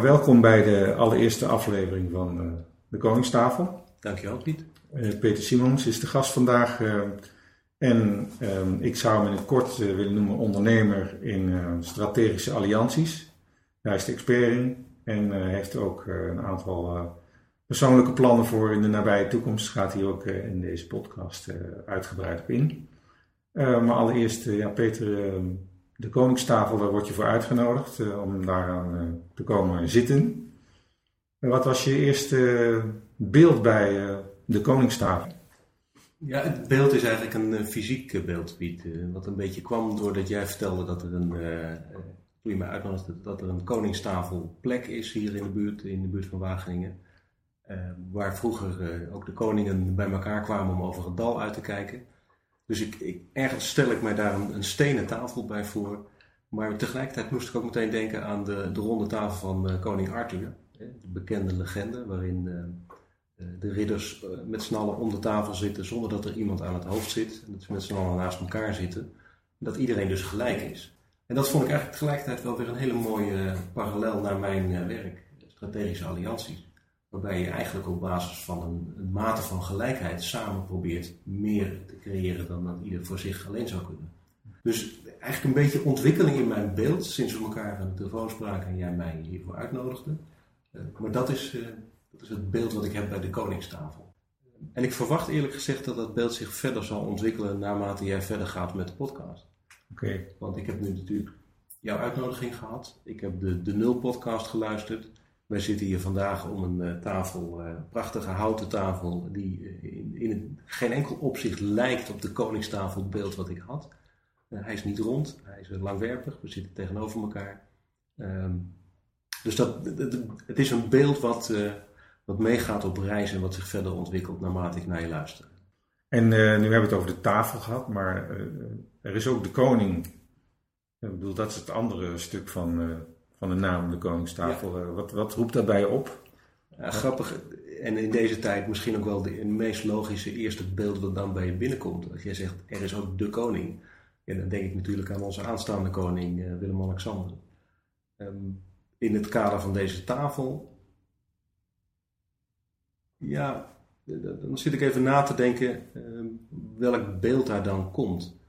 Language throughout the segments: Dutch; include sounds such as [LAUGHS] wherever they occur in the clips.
Welkom bij de allereerste aflevering van uh, de Koningstafel. Dankjewel Piet. Uh, Peter Simons is de gast vandaag uh, en ik zou hem in het kort willen noemen ondernemer in strategische allianties. Hij is de expert in en heeft ook een aantal persoonlijke plannen voor in de nabije toekomst. Gaat hij ook in deze podcast uitgebreid op in. maar allereerst, ja, Peter, de Koningstafel, daar word je voor uitgenodigd uh, om daaraan uh, te komen zitten. wat was je eerste beeld bij de Koningstafel? Ja, het beeld is eigenlijk een fysiek beeld, wat een beetje kwam doordat jij vertelde dat er een, toen je mij uitnodigde, dat er een Koningstafelplek is hier in de buurt, in de buurt van Wageningen. waar vroeger ook de koningen bij elkaar kwamen om over het dal uit te kijken. Dus ik, ik, ergens stel ik mij daar een, een, stenen tafel bij voor. Maar tegelijkertijd moest ik ook meteen denken aan de, de ronde tafel van uh, koning Arthur. de bekende legende waarin uh, de ridders met z'n allen om de tafel zitten zonder dat er iemand aan het hoofd zit. En dat ze met z'n allen naast elkaar zitten. En dat iedereen dus gelijk is. En dat vond ik eigenlijk tegelijkertijd wel weer een hele mooie parallel naar mijn werk. Strategische allianties. Waarbij je eigenlijk op basis van een, een, mate van gelijkheid samen probeert meer te creëren dan dat ieder voor zich alleen zou kunnen. Dus eigenlijk een beetje ontwikkeling in mijn beeld sinds we elkaar aan de telefoon spraken en jij mij hiervoor uitnodigde. Uh, maar dat is, uh, dat is het beeld wat ik heb bij de Koningstafel. En ik verwacht eerlijk gezegd dat dat beeld zich verder zal ontwikkelen naarmate jij verder gaat met de podcast. Oké. Want ik heb nu natuurlijk jouw uitnodiging gehad. Ik heb de, de Nul podcast geluisterd. Wij zitten hier vandaag om een uh, tafel, uh, prachtige houten tafel, die uh, in, in geen enkel opzicht lijkt op de koningstafelbeeld wat ik had. hij is niet rond, hij is langwerpig, we zitten tegenover elkaar. Um, dus dat, het is een beeld wat, wat meegaat op reis en wat zich verder ontwikkelt naarmate ik naar je luister. En nu hebben we het over de tafel gehad, maar er is ook de koning. Ik bedoel, dat is het andere stuk van van de naam de Koningstafel. Ja. Wat, wat roept dat bij je op? Ja, grappig. En in deze tijd misschien ook wel de, meest logische eerste beeld dat dan bij je binnenkomt. Als jij zegt, er is ook de koning. Ja, dan denk ik natuurlijk aan onze aanstaande koning uh, Willem-Alexander. Um, in het kader van deze tafel. Ja, dan zit ik even na te denken uh, welk beeld daar dan komt.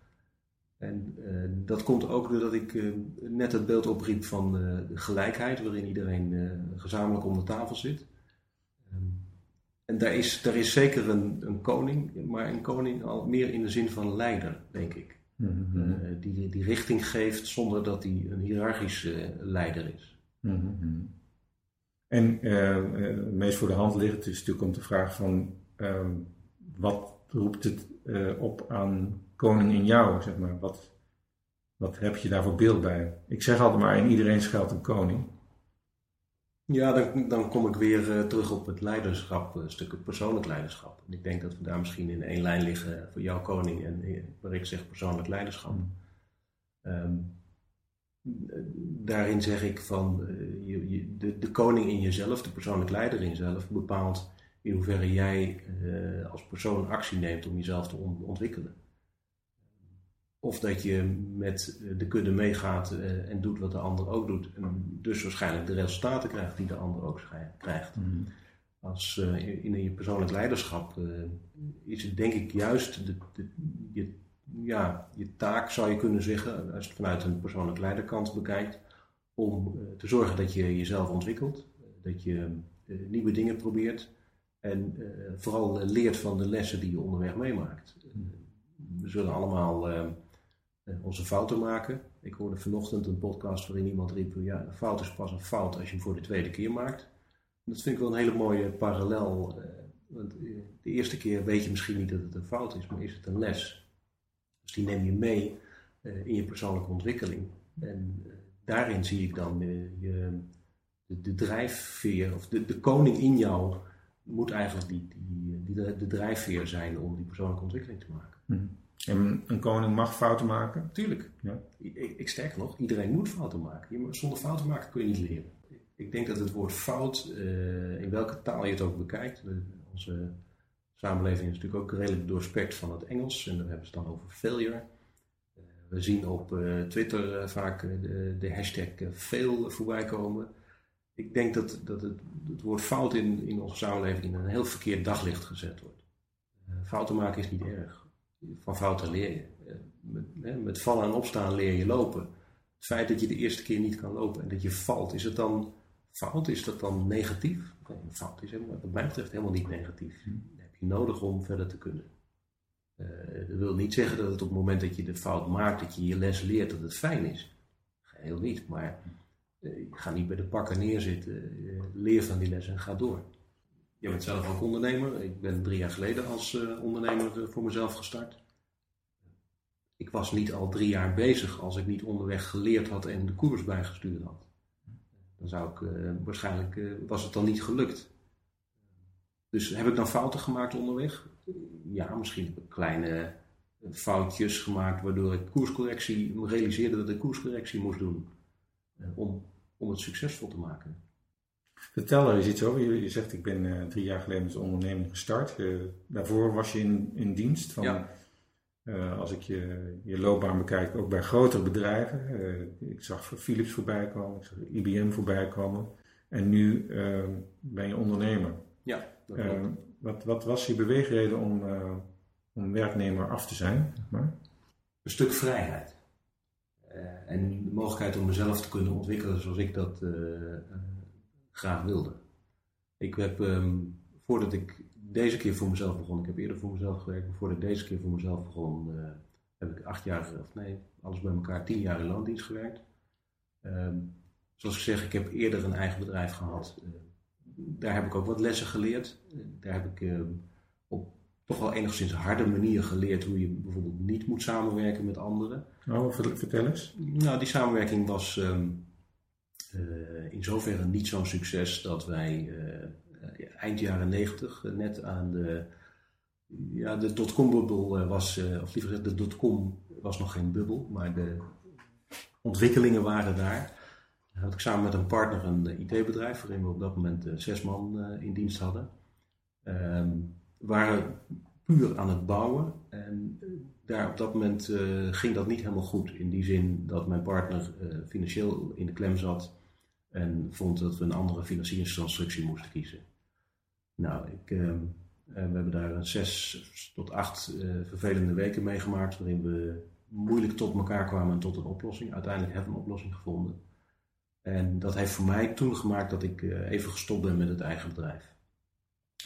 En uh, dat komt ook doordat ik uh, net het beeld opriep van uh, de gelijkheid, waarin iedereen gezamenlijk om de tafel zit. Um, en daar is, daar is zeker een, een, koning, maar een koning al meer in de zin van leider, denk ik. Mm -hmm. die, die richting geeft zonder dat hij een hiërarchische leider is. Mm -hmm. En het meest voor de hand ligt is natuurlijk om te vragen van ehm, wat roept het op aan koning in jou, zeg maar. Wat, wat heb je daar voor beeld bij? Ik zeg altijd maar, in iedereen schuilt een koning. Ja, dan, dan kom ik weer uh, terug op het leiderschap, een stuk het persoonlijk leiderschap. En ik denk dat we daar misschien in één lijn liggen voor jouw koning en eh, waar ik zeg persoonlijk leiderschap. Mm. Um, daarin zeg ik van uh, je, je, de, de, koning in jezelf, de persoonlijk leider in jezelf, bepaalt in hoeverre jij uh, als persoon actie neemt om jezelf te on ontwikkelen. Of dat je met eh, de kudde meegaat uh, en doet wat de ander ook doet. En dus waarschijnlijk de resultaten krijgt die de ander ook krijgt. Mm. Als uh, in je persoonlijk leiderschap is het denk ik juist de, de, je, ja, je taak, zou je kunnen zeggen, als je het vanuit een persoonlijk leiderkant bekijkt, om te zorgen dat je jezelf ontwikkelt, dat je nieuwe dingen probeert en vooral leert van de lessen die je onderweg meemaakt. Mm. We zullen allemaal eh, onze fouten maken. Ik hoorde vanochtend een podcast waarin iemand riep: ja, een fout is pas een fout als je hem voor de tweede keer maakt. Dat vind ik wel een hele mooie parallel. Eh, want eh, de eerste keer weet je misschien niet dat het een fout is, maar is het een les. Dus die neem je mee in je persoonlijke ontwikkeling. En daarin zie ik dan je, de, drijfveer, of de, de koning in jou moet eigenlijk die, die, die de, drijfveer zijn om die persoonlijke ontwikkeling te maken. Mm. En een koning mag fouten maken? Tuurlijk. Ja. Ik, ik sterker nog, iedereen moet fouten maken. Zonder fouten maken kun je niet leren. Ik denk dat het woord fout, uh, in welke taal je het ook bekijkt, onze samenleving is natuurlijk ook redelijk doorspekt van het Engels. En dan hebben ze het dan over failure. Uh, we zien op uh, Twitter vaak de, de, hashtag fail voorbij komen. ik denk dat, dat het, het woord fout in, in onze samenleving in een heel verkeerd daglicht gezet wordt. Fouten maken is niet erg. Van fouten leer je. Uh, met, met, vallen en opstaan leer je lopen. Het feit dat je de eerste keer niet kan lopen en dat je valt, is het dan fout? Is dat dan negatief? Nee, fout is helemaal, wat mij betreft helemaal niet negatief. Dat heb je nodig om verder te kunnen. Uh, dat wil niet zeggen dat het op het moment dat je de fout maakt, dat je je les leert, dat het fijn is. Geheel niet, maar uh, ga niet bij de pakken neerzitten. Uh, leer van die les en ga door. Je bent zelf ook ondernemer. Ik ben drie jaar geleden als ondernemer voor mezelf gestart. Ik was niet al drie jaar bezig als ik niet onderweg geleerd had en de koers bijgestuurd had. Dan zou ik waarschijnlijk, was het dan niet gelukt. Dus heb ik dan fouten gemaakt onderweg? Ja, misschien heb ik kleine foutjes gemaakt waardoor ik koerscorrectie realiseerde dat ik koerscorrectie moest doen om, om het succesvol te maken. Vertel er eens iets over. Je, je zegt ik ben uh, drie jaar geleden met onderneming gestart. Uh, daarvoor was je in, in dienst van, ja. uh, als ik je, je loopbaan bekijk, ook bij grotere bedrijven. ik zag Philips voorbij komen, ik zag IBM voorbij komen. En nu ben je ondernemer. Ja, wat, wat was je beweegreden om, om werknemer af te zijn? Maar? Een stuk vrijheid. Uh, en de mogelijkheid om mezelf te kunnen ontwikkelen zoals ik dat graag wilde. Ik heb, um, voordat ik deze keer voor mezelf begon, ik heb eerder voor mezelf gewerkt, maar voordat ik deze keer voor mezelf begon, heb ik acht jaar, of nee, alles bij elkaar tien jaar in loondienst gewerkt. Um, zoals ik zeg, ik heb eerder een eigen bedrijf gehad. daar heb ik ook wat lessen geleerd. daar heb ik ehm, op toch wel enigszins harde manier geleerd hoe je bijvoorbeeld niet moet samenwerken met anderen. Oh, vertel eens. Nou, die samenwerking was um, in zoverre niet zo'n succes dat wij uh, eind jaren negentig net aan de, ja, de dotcom-bubbel was, of liever gezegd, de dotcom was nog geen bubbel, maar de ontwikkelingen waren daar. Dan had ik samen met een partner een IT-bedrijf waarin we op dat moment zes man in dienst hadden. Um, waren puur aan het bouwen. En daar op dat moment ging dat niet helemaal goed. In die zin dat mijn partner financieel in de klem zat en vond dat we een andere financieringsconstructie moesten kiezen. Nou, ik, uh, we hebben daar zes tot acht vervelende weken meegemaakt waarin we moeilijk tot elkaar kwamen en tot een oplossing. Uiteindelijk hebben we een oplossing gevonden. En dat heeft voor mij toen gemaakt dat ik even gestopt ben met het eigen bedrijf.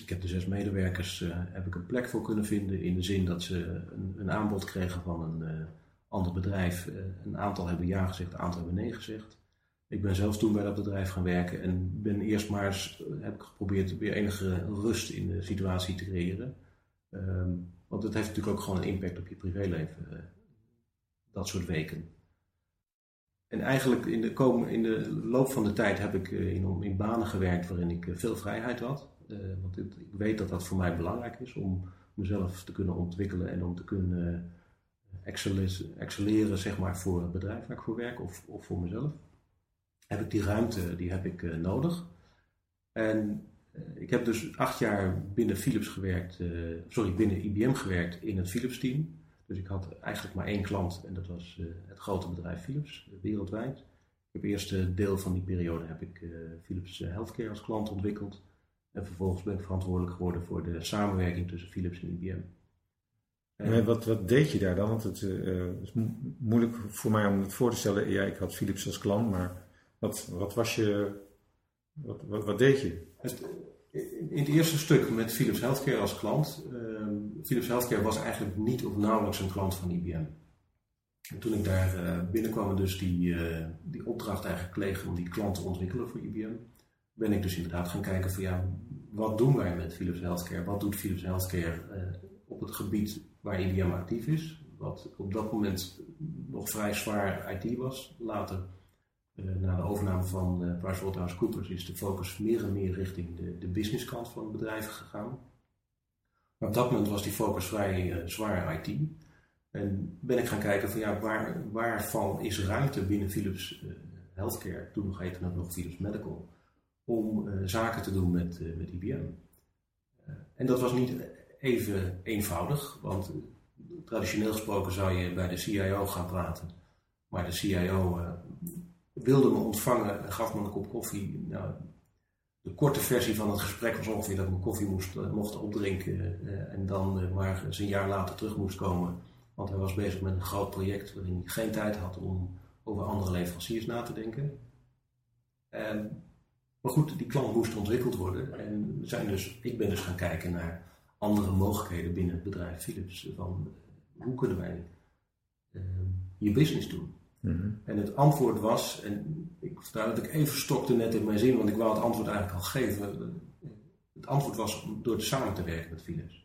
Ik heb de zes medewerkers heb ik een plek voor kunnen vinden in de zin dat ze een, een aanbod kregen van een ander bedrijf. Een aantal hebben ja gezegd, een aantal hebben nee gezegd. Ik ben zelf toen bij dat bedrijf gaan werken en ben eerst maar eens, heb ik geprobeerd weer enige rust in de situatie te creëren. Um, want het heeft natuurlijk ook gewoon een impact op je privéleven, dat soort weken. En eigenlijk in de, in de loop van de tijd heb ik in, in banen gewerkt waarin ik veel vrijheid had. Want ik weet dat dat voor mij belangrijk is om mezelf te kunnen ontwikkelen en om te kunnen excelleren, zeg maar, voor het bedrijf waar ik voor werk of, of voor mezelf. Heb ik die ruimte, die heb ik uh, nodig. En uh, ik heb dus acht jaar binnen Philips gewerkt, sorry, binnen IBM gewerkt in het Philips team. Dus ik had eigenlijk maar één klant en dat was het grote bedrijf Philips, wereldwijd. Ik heb het eerste deel van die periode heb ik Philips Healthcare als klant ontwikkeld. En vervolgens ben ik verantwoordelijk geworden voor de samenwerking tussen Philips en IBM. En wat, wat deed je daar dan? Want het is moeilijk voor mij om het voor te stellen. Ja, ik had Philips als klant, maar wat, wat was je. Wat, wat, wat deed je? In het eerste stuk met Philips Healthcare als klant. Uh, Philips Healthcare was eigenlijk niet of nauwelijks een klant van IBM. En toen ik daar uh, binnenkwam en dus die, uh, die opdracht eigenlijk kreeg om die klant te ontwikkelen voor IBM, ben ik dus inderdaad gaan kijken van ja, wat doen wij met Philips Healthcare? Wat doet Philips Healthcare uh, op het gebied waar IBM actief is? Wat op dat moment nog vrij zwaar IT was. Later, na de overname van uh, PricewaterhouseCoopers, is de focus meer en meer richting de, de businesskant van het bedrijf gegaan. Maar op dat moment was die focus vrij zwaar IT. En ben ik gaan kijken van ja, waar, waarvan is ruimte binnen Philips Healthcare, toen nog heette het nog Philips Medical, om zaken te doen met, met IBM. En dat was niet even eenvoudig, want traditioneel gesproken zou je bij de CIO gaan praten. Maar de CIO wilde me ontvangen en gaf me een kop koffie. Nou, de korte versie van het gesprek was ongeveer dat ik mijn koffie moest, mocht opdrinken en dan maar eens een jaar later terug moest komen. Want hij was bezig met een groot project waarin hij geen tijd had om over andere leveranciers na te denken. En, maar goed, die klant moest ontwikkeld worden. En zijn dus, ik ben dus gaan kijken naar andere mogelijkheden binnen het bedrijf Philips. Van hoe kunnen wij uh, je business doen? Mhm. En het antwoord was, en ik vertel dat ik even stokte net in mijn zin, want ik wou het antwoord eigenlijk al geven. Het antwoord was door samen te werken met Philips.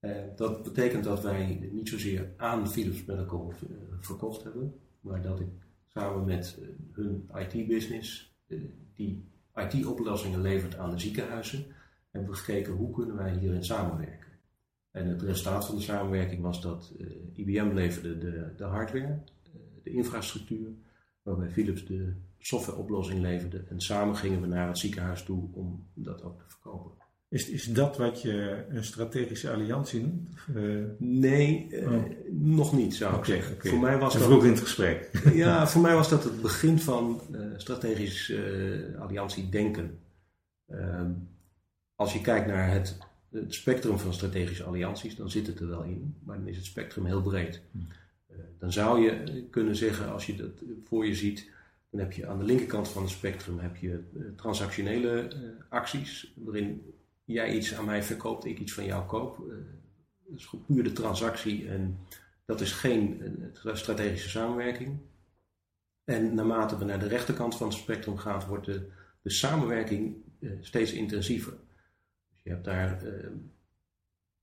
Uh, dat betekent dat wij niet zozeer aan Philips Medical uh, verkocht hebben, maar dat ik samen met uh, hun IT-business die IT-oplossingen levert aan de ziekenhuizen, hebben we gekeken hoe kunnen wij hierin samenwerken. En het resultaat van de samenwerking was dat IBM leverde de, de hardware, de infrastructuur, waarbij Philips de softwareoplossing leverde. En samen gingen we naar het ziekenhuis toe om dat ook te verkopen. Is, is dat wat je een strategische alliantie noemt? Uh, nee, uh, oh. nog niet zou ik zeggen. Okay. Voor mij was dat, vroeg in het gesprek. [LAUGHS] ja, voor mij was dat het begin van uh, strategisch alliantie denken. Ehm, als je kijkt naar het, het, spectrum van strategische allianties, dan zit het er wel in. Maar dan is het spectrum heel breed. Hm. Dan zou je kunnen zeggen, als je dat voor je ziet, dan heb je aan de linkerkant van het spectrum heb je transactionele acties, waarin jij iets aan mij verkoopt, ik iets van jou koop. Dat is puur de transactie en dat is geen strategische samenwerking. En naarmate we naar de rechterkant van het spectrum gaan, wordt de, de samenwerking steeds intensiever. Dus je hebt daar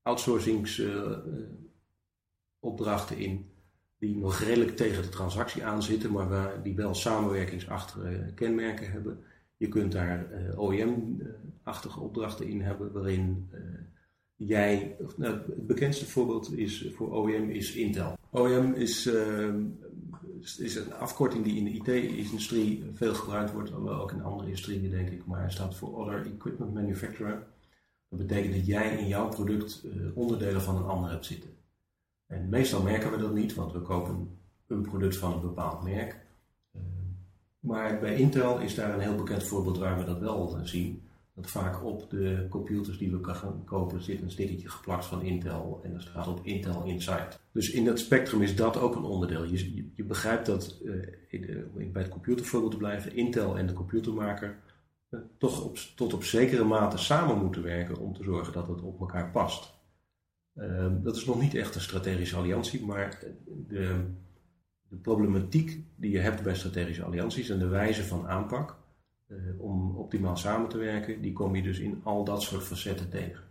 outsourcingsopdrachten in die nog redelijk tegen de transactie aanzitten, maar waar, die wel samenwerkingsachtige kenmerken hebben. Je kunt daar uh, OEM-achtige opdrachten in hebben waarin uh, jij, nou, het bekendste voorbeeld is voor OEM is Intel. OEM is, uh, is een afkorting die in de IT-industrie veel gebruikt wordt, ook in andere industrieën denk ik, maar hij staat voor Other Equipment Manufacturer. Dat betekent dat jij in jouw product onderdelen van een ander hebt zitten. En meestal merken we dat niet, want we kopen een product van een bepaald merk. Maar bij Intel is daar een heel bekend voorbeeld waar we dat wel zien. Dat vaak op de computers die we gaan kopen zit een stickertje geplakt van Intel en dat staat op Intel Inside. Dus in dat spectrum is dat ook een onderdeel. Je, je, begrijpt dat, uh, bij het computervoorbeeld te blijven, Intel en de computermaker uh, toch op, tot op zekere mate samen moeten werken om te zorgen dat het op elkaar past. Uh, dat is nog niet echt een strategische alliantie, maar de, de problematiek die je hebt bij strategische allianties en de wijze van aanpak uh, om optimaal samen te werken, die kom je dus in al dat soort facetten tegen.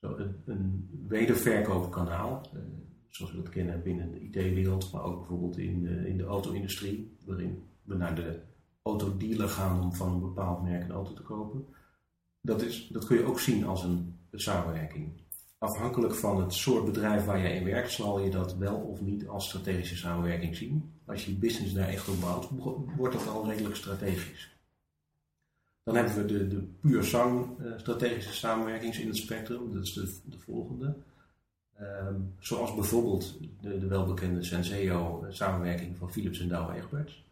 Zo, een, wederverkoopkanaal, uh, zoals we dat kennen binnen de IT-wereld, maar ook bijvoorbeeld in de, in de auto-industrie, waarin we naar de autodealer gaan om van een bepaald merk een auto te kopen. Dat, is, dat kun je ook zien als een samenwerking afhankelijk van het soort bedrijf waar je in werkt, zal je dat wel of niet als strategische samenwerking zien. Als je je business daar echt op bouwt, wordt dat al redelijk strategisch. Dan hebben we de, de puur zang uh, strategische samenwerkings in het spectrum, dat is de, de volgende. Um, zoals bijvoorbeeld de, de welbekende Senseo eh, samenwerking van Philips en Douwe Egberts,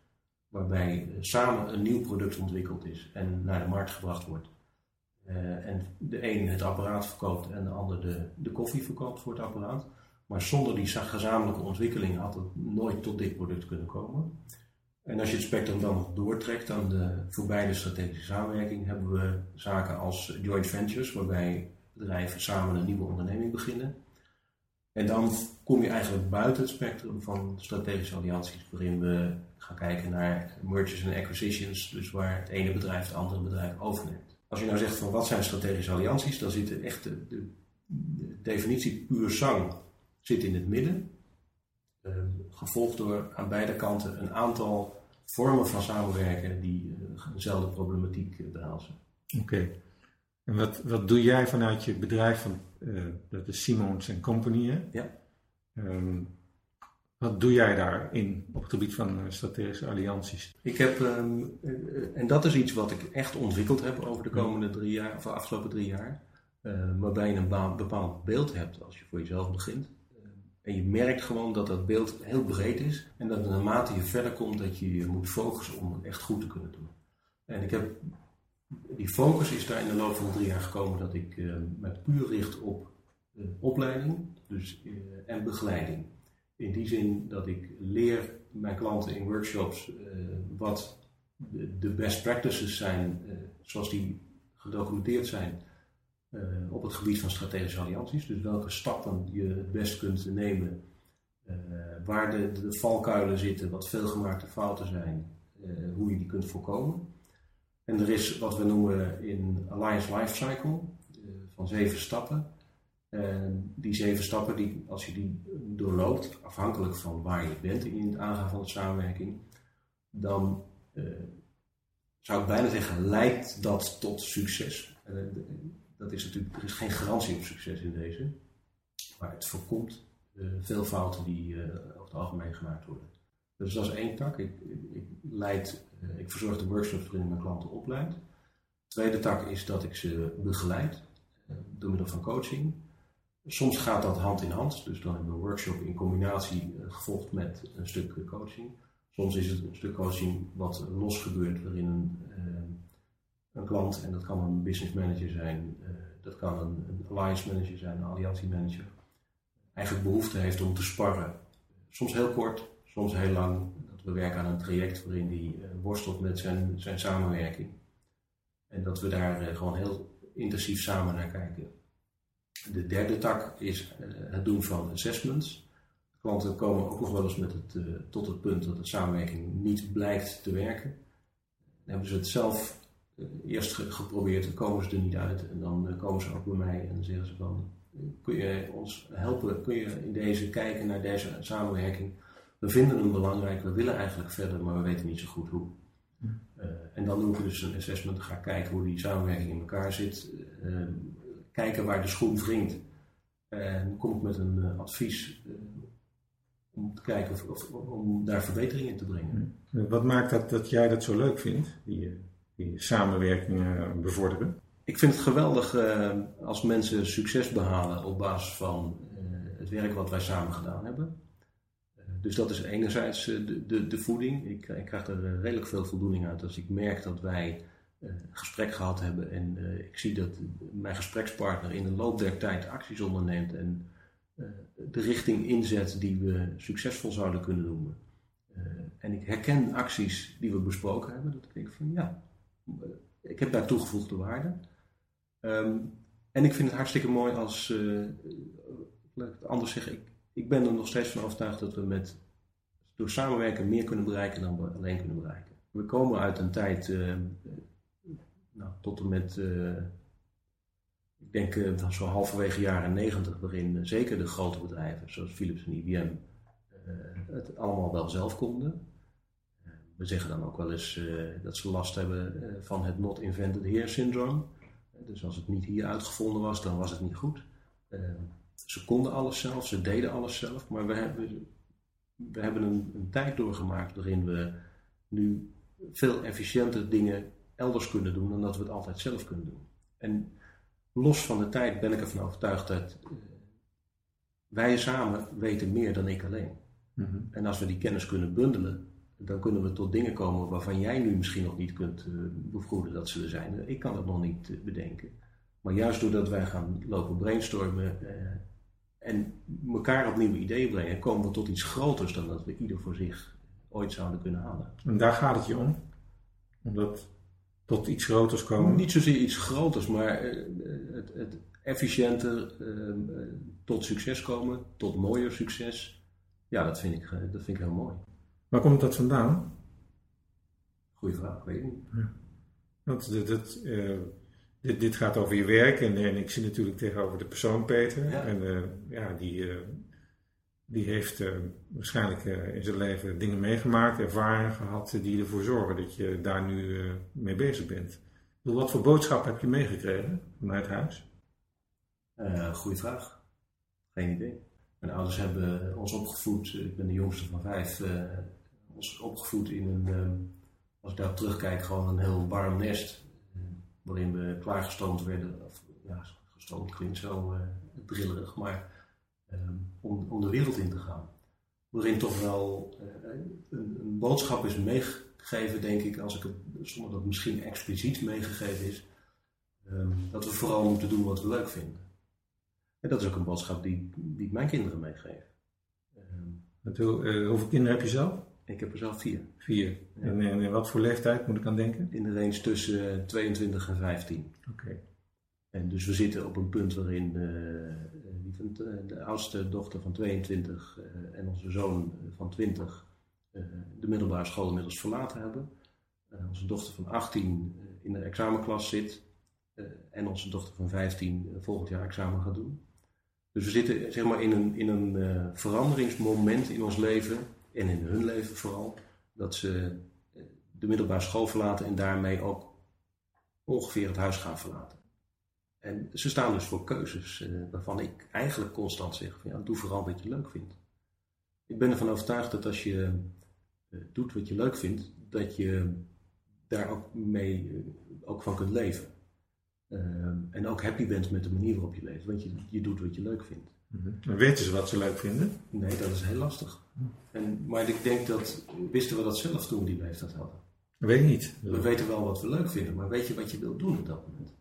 waarbij uh, samen een nieuw product ontwikkeld is en naar de markt gebracht wordt. Uh, en de een het apparaat verkoopt en de ander de, de koffie verkoopt voor het apparaat. Maar zonder die gezamenlijke ontwikkeling had het nooit tot dit product kunnen komen. En als je het spectrum dan doortrekt aan de voorbije strategische samenwerking, hebben we zaken als joint ventures, waarbij bedrijven samen een nieuwe onderneming beginnen. En dan kom je eigenlijk buiten het spectrum van strategische allianties, waarin we gaan kijken naar mergers en acquisitions, dus waar het ene bedrijf het andere bedrijf overneemt. Als je nou zegt van wat zijn strategische allianties, dan zit de echte de, de definitie puur zang zit in het midden. Uh, gevolgd door aan beide kanten een aantal vormen van samenwerken die uh, dezelfde problematiek uh, behelzen. Oké. En wat, wat doe jij vanuit je bedrijf, van, dat is Simons Company, hè? Ja. Um, wat doe jij daarin op het gebied van eh, strategische allianties? Ik heb, um, en dat is iets wat ik echt ontwikkeld heb over de komende drie jaar, of de afgelopen drie jaar. Uh, waarbij je een bepaald beeld hebt als je voor jezelf begint. Uh, En je merkt gewoon dat dat beeld heel breed is. En dat naarmate je verder komt, dat je je moet focussen om het echt goed te kunnen doen. En ik heb, die focus is daar in de loop van drie jaar gekomen dat ik uh, me puur richt op opleiding dus, en begeleiding. In die zin dat ik leer mijn klanten in workshops wat de, best practices zijn, zoals die gedocumenteerd zijn op het gebied van strategische allianties. Dus welke stappen je het best kunt nemen, waar de, de valkuilen zitten, wat veelgemaakte fouten zijn, hoe je die kunt voorkomen. En er is wat we noemen in Alliance Lifecycle van zeven stappen. En die zeven stappen, die, als je die doorloopt, afhankelijk van waar je bent in het aangaan van de samenwerking, dan uh, zou ik bijna zeggen, leidt dat tot succes. Uh, dat is natuurlijk, er is geen garantie op succes in deze, maar het voorkomt veel fouten die over het algemeen gemaakt worden. Dus dat is één tak. Ik, ik, leid, eh, ik verzorg de workshops waarin mijn klanten opleid. De tweede tak is dat ik ze begeleid eh, door middel van coaching. Soms gaat dat hand in hand, dus dan hebben we een workshop in combinatie eh, gevolgd met een stuk coaching. Soms is het een stuk coaching wat los gebeurt, waarin een, een klant, en dat kan een business manager zijn, dat kan een, een alliance manager zijn, een alliantie manager, eigenlijk behoefte heeft om te sparren. Soms heel kort, soms heel lang. Dat we werken aan een traject waarin die worstelt met zijn, zijn samenwerking. En dat we daar gewoon heel intensief samen naar kijken. De derde tak is uh, het doen van assessments. Klanten komen ook nog wel eens met het, tot het punt dat de samenwerking niet blijkt te werken. Dan hebben ze het zelf eerst geprobeerd, dan komen ze er niet uit. En dan komen ze ook bij mij en zeggen ze van, kun je ons helpen, kun je in deze kijken naar deze samenwerking we vinden hem belangrijk, we willen eigenlijk verder, maar we weten niet zo goed hoe. Uh, en dan doen we dus een assessment, ga kijken hoe die samenwerking in elkaar zit, uh, kijken waar de schoen wringt. En dan kom ik met een uh, advies om te kijken of, of, om daar verbetering in te brengen. Wat maakt dat, dat jij dat zo leuk vindt, die, die samenwerking bevorderen? Ik vind het geweldig als mensen succes behalen op basis van het werk wat wij samen gedaan hebben. Dus dat is enerzijds eh, de, de, de voeding. Ik, ik, krijg er eh, redelijk veel voldoening uit als ik merk dat wij eh, gesprek gehad hebben en ik zie dat mijn gesprekspartner in de loop der tijd acties onderneemt en de richting inzet die we succesvol zouden kunnen noemen. en ik herken acties die we besproken hebben, dat ik denk van ja, ik heb daar toegevoegde waarde. Ehm, en ik vind het hartstikke mooi als, ik het anders zeggen, ik, ik ben er nog steeds van overtuigd dat we met, door samenwerken meer kunnen bereiken dan we alleen kunnen bereiken. We komen uit een tijd, uh, nou, tot en met, uh, ik denk zo halverwege jaren negentig, waarin zeker de grote bedrijven zoals Philips en IBM het allemaal wel zelf konden. we zeggen dan ook wel eens dat ze last hebben van het not invented here syndrome. Dus als het niet hier uitgevonden was, dan was het niet goed. Ze konden alles zelf, ze deden alles zelf, maar we hebben, we hebben een, een tijd doorgemaakt waarin we nu veel efficiënter dingen elders kunnen doen dan dat we het altijd zelf kunnen doen. En los van de tijd ben ik ervan overtuigd dat uh, wij samen weten meer dan ik alleen. Mhm. En als we die kennis kunnen bundelen, dan kunnen we tot dingen komen waarvan jij nu misschien nog niet kunt uh, bevroeden dat ze er zijn. Ik kan dat nog niet uh, bedenken. Maar juist doordat wij gaan lopen brainstormen en elkaar op nieuwe ideeën brengen, komen we tot iets groters dan dat we ieder voor zich ooit zouden kunnen halen. En daar gaat het je om? Om dat tot iets groters komen? Niet zozeer iets groters, maar eh, het, het efficiënter ehm, eh, tot succes komen, tot mooier succes. Ja, dat vind ik, eh, dat vind ik heel mooi. Waar komt dat vandaan? Goeie vraag, weet ik niet. Ja. Want dat, dit, dit, gaat over je werk en, en, ik zie natuurlijk tegenover de persoon Peter. En uh, ja, die, uh, die heeft uh, waarschijnlijk in zijn leven dingen meegemaakt, ervaringen gehad die ervoor zorgen dat je daar nu mee bezig bent. Wat voor boodschap heb je meegekregen vanuit huis? goeie vraag. Geen idee. Mijn ouders hebben ons opgevoed, ik ben de jongste van vijf, ons opgevoed in een, als ik daar terugkijk, gewoon een heel warm nest waarin we klaargestoomd werden. Of, ja, gestoomd klinkt zo brillerig, maar um, om, om de wereld in te gaan. Waarin toch wel een, een, boodschap is meegegeven, denk ik, als ik het, zonder dat het misschien expliciet meegegeven is, ehm, dat we vooral moeten doen wat we leuk vinden. En dat is ook een boodschap die, die ik mijn kinderen meegeef. Uh, hoeveel kinderen heb je zelf? Ik heb er zelf vier. Vier. En, in wat voor leeftijd moet ik aan denken? In de range tussen 22 en 15. Oké. En dus we zitten op een punt waarin uh, de oudste dochter van 22 uh, en onze zoon van 20 de middelbare school inmiddels verlaten hebben. onze dochter van 18 in de examenklas zit. en onze dochter van 15 volgend jaar examen gaat doen. Dus we zitten zeg maar, in een, in een veranderingsmoment in ons leven, en in hun leven vooral, dat ze eh, de middelbare school verlaten en daarmee ook ongeveer het huis gaan verlaten. En ze staan dus voor keuzes uh, waarvan ik eigenlijk constant zeg: van, ja, doe vooral wat je leuk vindt. Ik ben ervan overtuigd dat als je doet wat je leuk vindt, dat je daar ook mee ook van kunt leven. Ehm, en ook happy bent met de manier waarop je leeft. Want je, je doet wat je leuk vindt. Mm En weten ze wat ze leuk vinden? Nee, dat is heel lastig. En, maar ik denk dat, wisten we dat zelf toen die leeftijd hadden? Weet ik niet. We weten wel wat we leuk vinden, maar weet je wat je wilt doen op dat moment?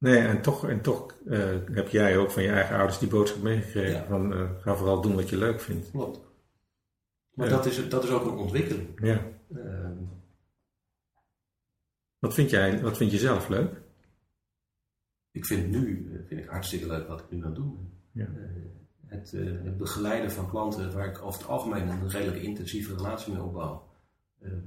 Nee, en toch, en toch uh, heb jij ook van je eigen ouders die boodschap meegekregen. Van uh, ga vooral doen wat je leuk vindt. Klopt. Maar dat, is, dat is ook een ontwikkeling. Ja. Uh, wat vind jij, wat vind je zelf leuk? ik vind nu eh, vind ik hartstikke leuk wat ik nu aan het doen ben. Ja. Eh, het, eh, het, begeleiden van klanten waar ik over het algemeen een redelijk intensieve relatie mee opbouw.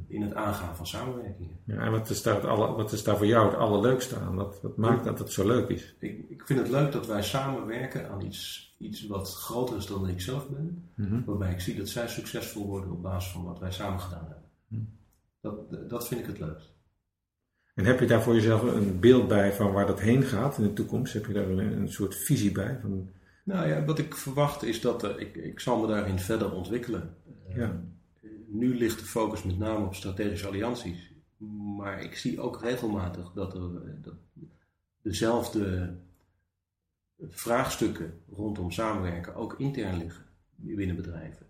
In het aangaan van samenwerkingen. Ja, en wat is, daar alle, wat is daar voor jou het allerleukste aan? Wat, wat maakt dat het zo leuk is? Ik, ik vind het leuk dat wij samenwerken aan iets, iets wat groter is dan ik zelf ben. Mhm. Waarbij ik zie dat zij succesvol worden op basis van wat wij samen gedaan hebben. Mhm. Dat, dat vind ik het leukst. En heb je daar voor jezelf een beeld bij van waar dat heen gaat in de toekomst? Heb je daar een, een soort visie bij? Van... Nou ja, wat ik verwacht is dat uh, ik, ik zal me daarin verder ontwikkelen. Ja. Nu ligt de focus met name op strategische allianties. Maar ik zie ook regelmatig dat er eh, dat dezelfde vraagstukken rondom samenwerken ook intern liggen binnen bedrijven.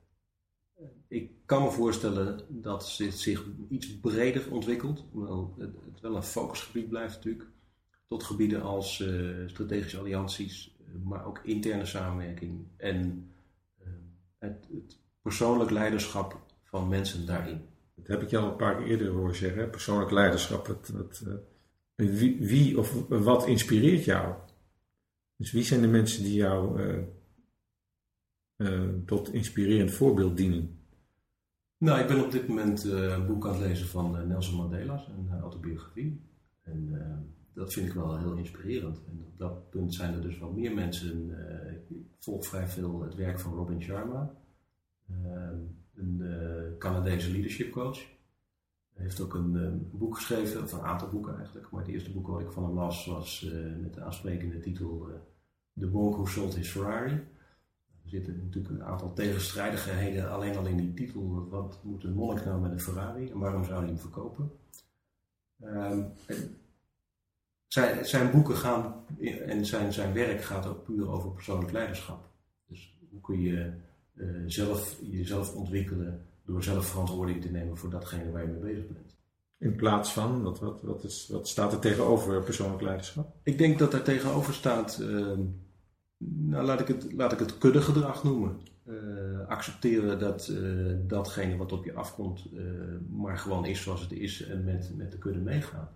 Ik kan me voorstellen dat dit zich iets breder ontwikkelt, hoewel het, wel een focusgebied blijft natuurlijk, tot gebieden als uh, strategische allianties, eh, maar ook interne samenwerking en het, het, persoonlijk leiderschap van mensen daarin. Dat heb ik je al een paar keer eerder horen zeggen, persoonlijk leiderschap. Het, het, wie, wie, of wat inspireert jou? Dus wie zijn de mensen die jou tot inspirerend voorbeeld dienen? Nou, ik ben op dit moment een boek aan het lezen van Nelson Mandela, een autobiografie. En dat vind ik wel heel inspirerend. En op dat punt zijn er dus wel meer mensen. ik volg vrij veel het werk van Robin Sharma, een Canadese leadership coach. Hij heeft ook een boek geschreven, of een aantal boeken eigenlijk. Maar het eerste boek wat ik van hem las was met de aansprekende titel The Monk Who Sold His Ferrari. Er zitten natuurlijk een aantal tegenstrijdigheden alleen al in die titel. Wat moet een monnik nou met een Ferrari en waarom zou hij hem verkopen? Um, zijn, zijn boeken gaan en zijn, zijn werk gaat ook puur over persoonlijk leiderschap. Dus hoe kun je uh, zelf, jezelf ontwikkelen door zelf verantwoording te nemen voor datgene waar je mee bezig bent. In plaats van, wat, wat, wat, is, wat staat er tegenover persoonlijk leiderschap? Ik denk dat er tegenover staat uh, nou, laat ik het, laat ik het kuddegedrag noemen. Uh, accepteren dat uh, datgene wat op je afkomt, uh, maar gewoon is zoals het is en met, met de kudde meegaan.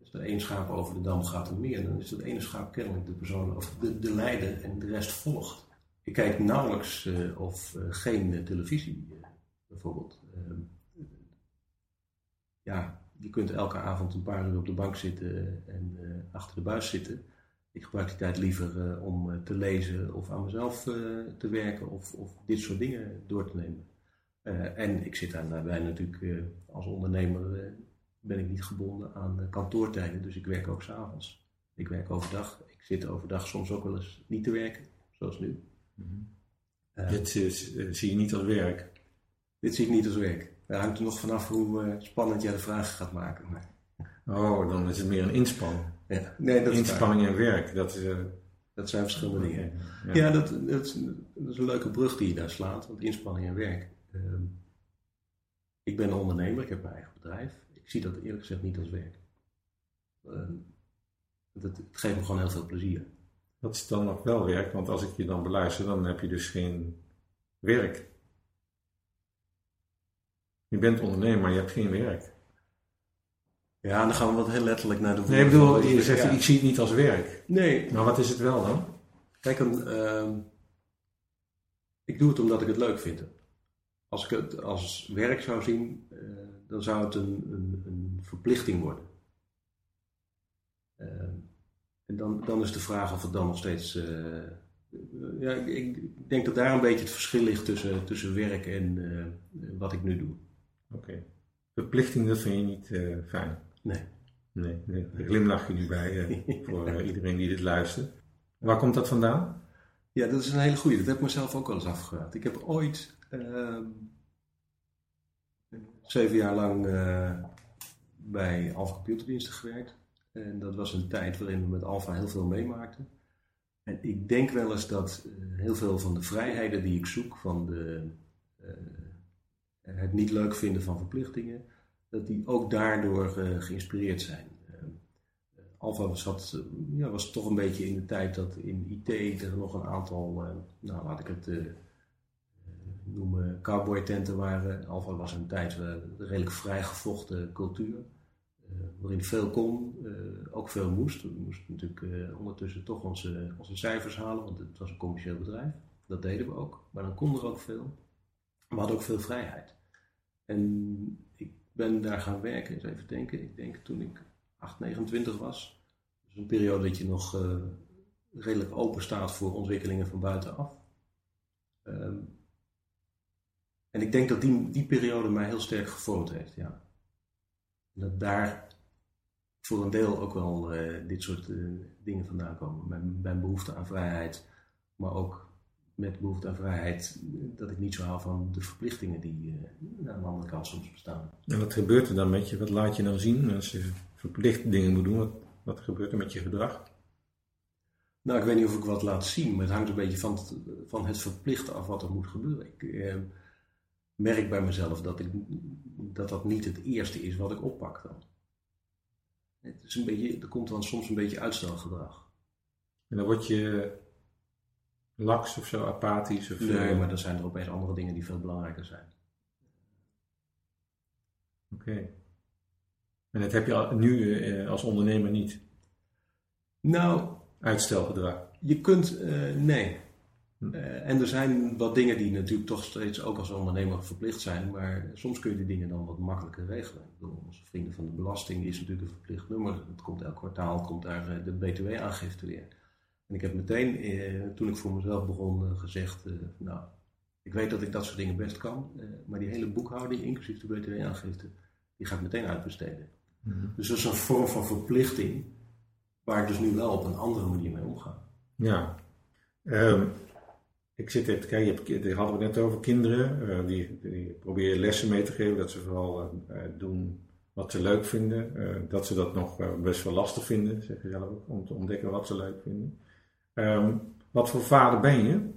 Als er één schaap over de dam gaat en meer, dan is dat ene schaap kennelijk de persoon of de, de leider en de rest volgt. Ik kijk nauwelijks of geen televisie, bijvoorbeeld. Ehm, ja, je kunt elke avond een paar uur op de bank zitten en achter de buis zitten ik gebruik die tijd liever om te lezen of aan mezelf te werken of, of, dit soort dingen door te nemen. en ik zit daarbij natuurlijk als ondernemer ben ik niet gebonden aan kantoortijden, dus ik werk ook s'avonds. Ik werk overdag. Ik zit overdag soms ook wel eens niet te werken, zoals nu. Mm -hmm. dit zie je niet als werk? Dit zie ik niet als werk. Daar hangt er nog vanaf hoe spannend jij de vragen gaat maken. Maar... Oh, dan is het meer een inspanning. Ja. Nee, dat Inspanning en werk, dat, is, uh, dat zijn verschillende dingen. Ja, dat, dat, dat is een leuke brug die je daar slaat, want inspanning en werk. Ehm, ik ben een ondernemer, ik heb mijn eigen bedrijf. Ik zie dat eerlijk gezegd niet als werk. Ehm, het, het geeft me gewoon heel veel plezier. Dat is dan nog wel werk, want als ik je dan beluister, dan heb je dus geen werk. Je bent ondernemer, maar je hebt geen werk. Ja, dan gaan we wat heel letterlijk naar de Nee, ik bedoel, je zegt, ik zie het niet als werk. Nee. Maar wat is het wel dan? Kijk, een, ehm, ik doe het omdat ik het leuk vind. Als ik het als werk zou zien, eh, dan zou het een, een, een verplichting worden. En dan, dan is de vraag of het dan nog steeds. eh, ja, ik, ik denk dat daar een beetje het verschil ligt tussen, tussen werk en eh, wat ik nu doe. Oké. Verplichting, dat vind je niet eh, fijn? Nee. Nee, nee. daar glimlach je nu bij [LAUGHS] voor iedereen die dit luistert. Waar komt dat vandaan? Ja, dat is een hele goeie. Dat heb ik mezelf ook wel eens afgevraagd. Ik heb ooit ehm, zeven jaar lang bij Alpha Computerdiensten gewerkt. En dat was een tijd waarin we met Alpha heel veel meemaakten. En ik denk wel eens dat eh, heel veel van de vrijheden die ik zoek, van de, eh, het niet leuk vinden van verplichtingen, dat die ook daardoor eh, geïnspireerd zijn. Ehm, Alpha was, ja, was toch een beetje in de tijd dat in IT er nog een aantal, nou laat ik het noemen, cowboy tenten waren. Alpha was een tijd een redelijk vrijgevochten cultuur. Eh, waarin veel kon, eh, ook veel moest. We moesten natuurlijk eh, ondertussen toch onze, onze cijfers halen, want het was een commercieel bedrijf. Dat deden we ook, maar dan kon er ook veel. We hadden ook veel vrijheid. En ik ben daar gaan werken, eens even denken. Ik denk toen ik 8, 29 was. Dus een periode dat je nog redelijk open staat voor ontwikkelingen van buitenaf. Ehm, en ik denk dat die, die periode mij heel sterk gevormd heeft, ja. Dat daar voor een deel ook wel eh, dit soort eh, dingen vandaan komen. Mijn, mijn behoefte aan vrijheid, maar ook met behoefte aan vrijheid dat ik niet zo hou van de verplichtingen die eh, aan de andere kant soms bestaan. En wat gebeurt er dan met je? Wat laat je dan zien als je verplicht dingen moet doen? Wat, wat gebeurt er met je gedrag? Nou, ik weet niet of ik wat laat zien, maar het hangt een beetje van het, van het verplicht af wat er moet gebeuren. Ik eh, merk bij mezelf dat, ik, dat dat niet het eerste is wat ik oppak dan. Het is een beetje, er komt dan soms een beetje uitstelgedrag. En dan word je laks of zo, apathisch? Of, Nee, eh, maar dan zijn er opeens andere dingen die veel belangrijker zijn. Oké. En dat heb je nu eh, als ondernemer niet? Nou, Uitstelgedrag? je kunt, eh, nee. Eh, en er zijn wat dingen die natuurlijk toch steeds ook als ondernemer verplicht zijn, maar soms kun je die dingen dan wat makkelijker regelen. Ik bedoel, onze vrienden van de belasting is natuurlijk een verplicht nummer. Het komt elk kwartaal, komt daar eh, de btw-aangifte weer. En ik heb meteen, eh, toen ik voor mezelf begon, gezegd, eh, nou, ik weet dat ik dat soort dingen best kan, eh, maar die hele boekhouding, inclusief de btw-aangifte, die ga ik meteen uitbesteden. Dus dat is een vorm van verplichting, waar ik dus nu wel op een andere manier mee omga. Ja. Ehm, ik zit even te kijken, daar hadden we het net over kinderen. eh, die, die probeer je lessen mee te geven, dat ze vooral eh, eh, doen wat ze leuk vinden. eh, dat ze dat nog best wel lastig vinden, zeg je zelf ook, om te ontdekken wat ze leuk vinden. Ehm, wat voor vader ben je?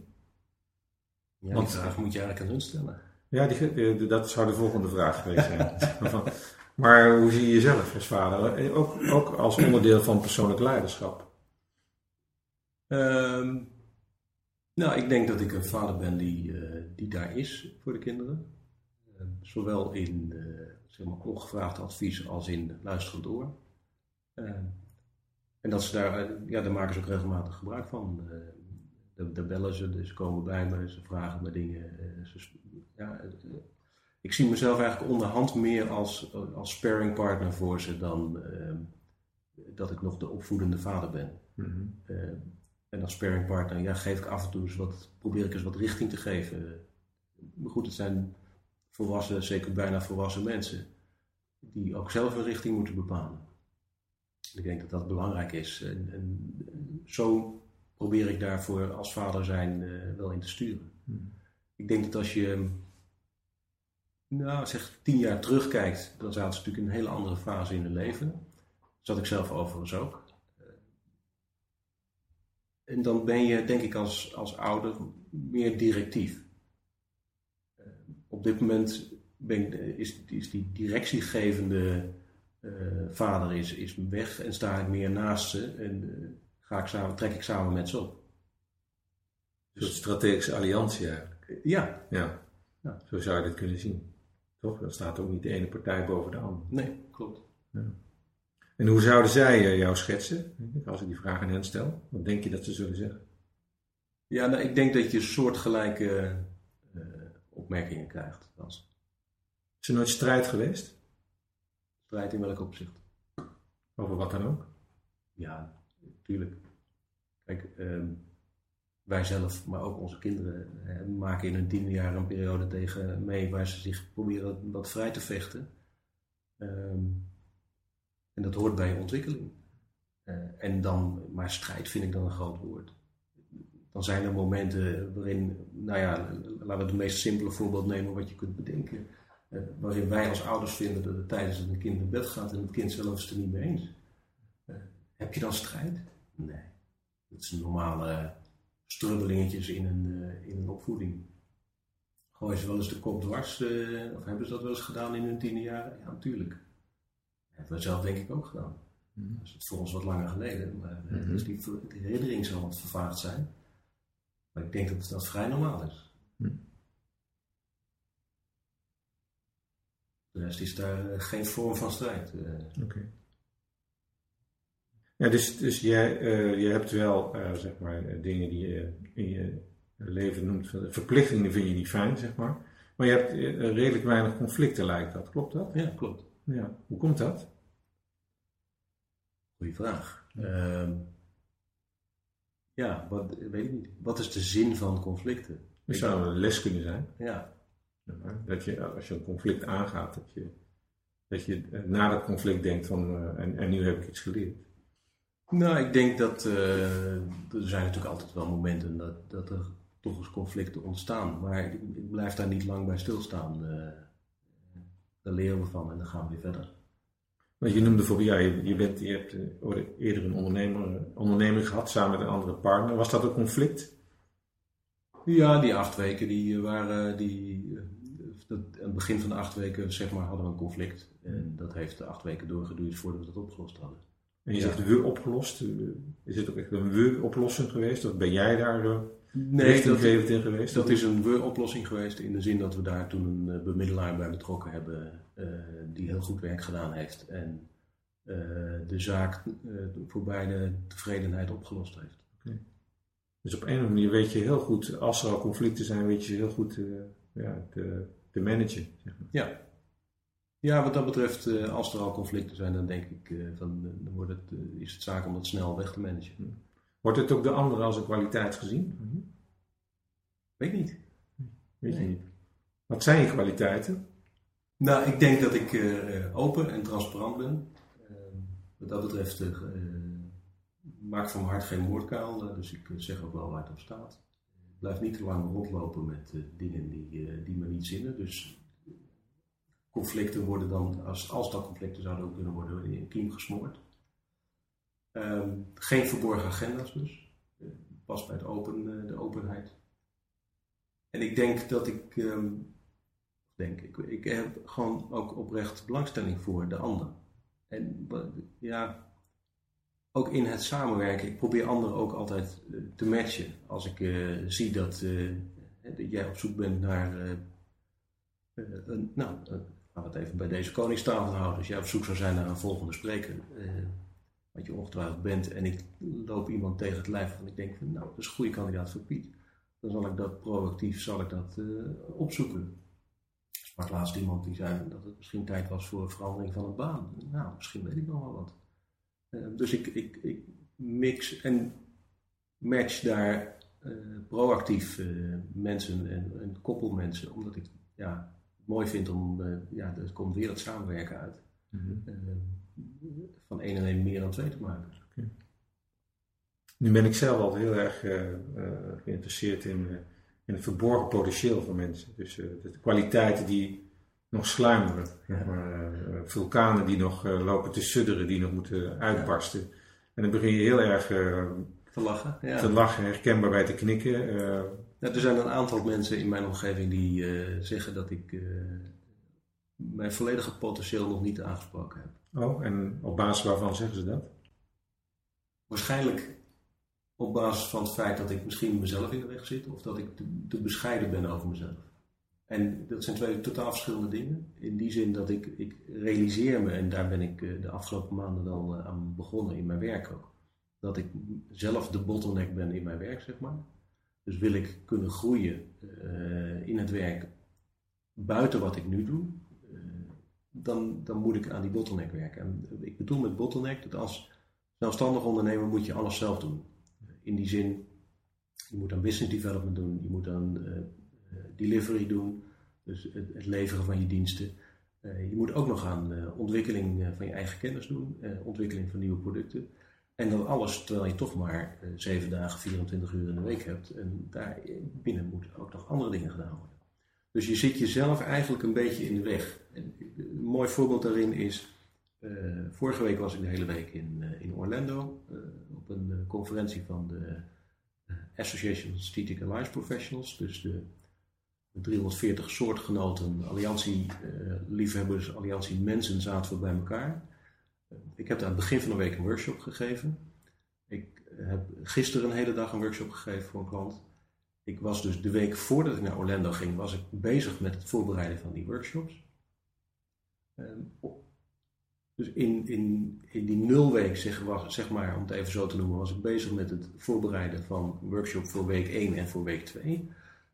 Ja, Want- die vraag moet je eigenlijk aan hun stellen. Ja, die, dat zou de volgende vraag geweest zijn. [LAUGHS] maar hoe zie je jezelf als vader? Ook, ook als onderdeel van persoonlijk leiderschap. Ehm, nou, ik denk dat ik een vader ben die, eh, die daar is voor de kinderen. Ehm, zowel in eh, zeg maar ongevraagd advies als in luisteren door. Ehm, en dat ze daar, eh, ja, daar maken ze ook regelmatig gebruik van. Eh, daar, daar bellen ze, dus ze komen bij me, ze vragen me dingen. ze, ja, ik zie mezelf eigenlijk onderhand meer als, als sparringpartner voor ze dan ehm, dat ik nog de opvoedende vader ben. Eh, en als sparringpartner ja, geef ik af en toe eens wat, probeer ik eens wat richting te geven. Maar goed, het zijn volwassen, zeker bijna volwassen mensen, die ook zelf een richting moeten bepalen. Ik denk dat dat belangrijk is. En, en zo probeer ik daarvoor als vader zijn eh, wel in te sturen. Ik denk dat als je, nou zeg tien jaar terugkijkt, dan zaten ze natuurlijk in een hele andere fase in hun leven. Dat zat ik zelf overigens ook. En dan ben je, denk ik, als, als ouder meer directief. Uh, op dit moment ben, is, is die directiegevende uh, vader is, is weg en sta ik meer naast ze en uh, ga ik samen, trek ik samen met ze op. Een soort strategische alliantie eigenlijk. Ja. ja. ja. Zo zou je dit kunnen zien. Toch? Dan staat ook niet de ene partij boven de andere. Nee, klopt. Ja. En hoe zouden zij jou schetsen, als ik die vraag aan hen stel? Wat denk je dat ze zullen zeggen? Ja, nou, ik denk dat je soortgelijke uh, opmerkingen krijgt. Als... Is er nooit strijd geweest? Strijd in welk opzicht? Over wat dan ook? Ja, natuurlijk. Kijk, uh, wij zelf, maar ook onze kinderen, maken in hun tiende jaar een periode tegen mee waar ze zich proberen wat vrij te vechten. Um, en dat hoort bij ontwikkeling. Uh, en dan, maar strijd vind ik dan een groot woord. Dan zijn er momenten waarin, nou ja, laten we het meest simpele voorbeeld nemen wat je kunt bedenken. Uh, waarin wij als ouders vinden dat het tijdens dat een kind naar bed gaat en het kind zelf is het er niet mee eens. Uh, heb je dan strijd? Nee. Dat zijn normale strubbelingetjes in een, in een opvoeding. Gooien ze wel eens de kop dwars, of hebben ze dat wel eens gedaan in hun tiende jaren? Ja, natuurlijk hebben we zelf denk ik ook gedaan. Mm. Dat is voor ons wat langer geleden, maar mm -hmm. dus die, die herinnering zal wat vervaagd zijn. Maar ik denk dat dat vrij normaal is. Mm -hmm. De rest is daar uh, geen vorm van strijd. Uh. Oké. Okay. Ja, dus, dus jij, uh, je hebt wel, zeg maar, dingen die je in je leven noemt, verplichtingen vind je niet fijn, zeg maar. Maar je hebt redelijk weinig conflicten, lijkt dat. Klopt dat? Ja, klopt. Ja, hoe komt dat? Goeie vraag. Ja, um, ja wat, weet ik niet. Wat is de zin van conflicten? Dat zou een les kunnen zijn. Ja. Dat je, als je een conflict aangaat, dat je, dat je na dat conflict denkt van, uh, en, en nu heb ik iets geleerd. Nou, ik denk dat uh, er zijn natuurlijk altijd wel momenten dat, dat er toch eens conflicten ontstaan. Maar ik, ik blijf daar niet lang bij stilstaan. Uh, daar leren we van en dan gaan we weer verder. Maar je noemde bijvoorbeeld, ja, je, je, bent, je hebt eerder een ondernemer, onderneming gehad samen met een andere partner. Was dat een conflict? Ja, die acht weken die waren, die, dat, aan het begin van de acht weken zeg maar, hadden we een conflict. En dat heeft de acht weken doorgeduurd voordat we dat opgelost hadden. En je zegt we opgelost, is het ook echt een we-oplossing geweest? Of ben jij daar nee, dat, in geweest? Dat is een we-oplossing geweest in de zin dat we daar toen een bemiddelaar bij betrokken hebben uh, die heel goed werk gedaan heeft en uh, de zaak uh, voor beide tevredenheid opgelost heeft. Okay. Dus op een of andere manier weet je heel goed, als er al conflicten zijn, weet je ze heel goed ja, te, te managen. Zeg maar. Ja. Ja, wat dat betreft, als er al conflicten zijn, dan denk ik, van, dan wordt het, is het zaak om dat snel weg te managen. Wordt het ook de andere als een kwaliteit gezien? Weet ik niet. Weet je niet. Wat zijn je kwaliteiten? Nou, ik denk dat ik uh, open en transparant ben. Uh, wat dat betreft uh, maak van mijn hart geen moordkuil, dus ik zeg ook wel waar het op staat. Ik blijf niet te lang rondlopen met dingen die, die me niet zinnen. Dus conflicten worden dan, als, als dat conflicten zouden ook kunnen worden, in een kiem gesmoord. Um, geen verborgen agenda's dus. pas bij het open, de openheid. En ik denk dat ik, um, denk ik, ik heb gewoon ook oprecht belangstelling voor de ander. En ja, ook in het samenwerken, ik probeer anderen ook altijd uh, te matchen. Als ik uh, zie dat, dat, jij op zoek bent naar, een, nou, laten we het even bij deze koningstafel houden. Als jij op zoek zou zijn naar een volgende spreker, wat je ongetwijfeld bent, en ik loop iemand tegen het lijf van ik denk van, nou, dat is een goede kandidaat voor Piet dan zal ik dat proactief zal ik dat, uh, opzoeken. Ik sprak laatst iemand die zei dat het misschien tijd was voor verandering van een baan. Nou, misschien weet ik nog wel wat. Uh, dus ik, ik, ik mix en match daar uh, proactief mensen en, en koppel mensen, omdat ik ja, het mooi vind om, ja, er komt weer het samenwerken uit. Mm -hmm. Van één en één meer dan twee te maken. Okay. Nu ben ik zelf altijd heel erg uh, uh, geïnteresseerd in, uh, in het verborgen potentieel van mensen. Dus de kwaliteiten die nog sluimeren. Ja. Vulkanen die nog lopen te sudderen, die nog moeten uitbarsten. En dan begin je heel erg te lachen. Ja. te lachen, herkenbaar bij te knikken. Ja, er zijn een aantal mensen in mijn omgeving die zeggen dat ik mijn volledige potentieel nog niet aangesproken heb. Oh, en op basis waarvan zeggen ze dat? Waarschijnlijk op basis van het feit dat ik misschien mezelf in de weg zit of dat ik te, bescheiden ben over mezelf. En dat zijn twee totaal verschillende dingen. In die zin dat ik, ik realiseer me, en daar ben ik eh, de afgelopen maanden wel eh, aan begonnen in mijn werk ook, dat ik zelf de bottleneck ben in mijn werk, zeg maar. Dus wil ik kunnen groeien uh, in het werk buiten wat ik nu doe, dan, dan moet ik aan die bottleneck werken. En ik bedoel met bottleneck dat als zelfstandig ondernemer moet je alles zelf doen. In die zin, je moet aan business development doen, je moet aan uh, delivery doen, dus het, het, leveren van je diensten. Uh, je moet ook nog aan ontwikkeling van je eigen kennis doen, ontwikkeling van nieuwe producten. En dat alles terwijl je toch maar 7 dagen, 24 uur in de week hebt. En daar binnen moeten ook nog andere dingen gedaan worden. Dus je zit jezelf eigenlijk een beetje in de weg. En een mooi voorbeeld daarin is, uh, vorige week was ik de hele week in, uh, in Orlando op een conferentie van de Association of Strategic Alliance Professionals, dus de, de 340 soortgenoten, alliantie-liefhebbers, alliantie-mensen zaten we bij elkaar. ik heb daar aan het begin van de week een workshop gegeven. Ik heb gisteren een hele dag een workshop gegeven voor een klant. Ik was dus de week voordat ik naar Orlando ging, was ik bezig met het voorbereiden van die workshops. Ehm, dus in, in, in die nulweek, zeg, zeg maar, om het even zo te noemen, was ik bezig met het voorbereiden van workshop voor week 1 en voor week 2.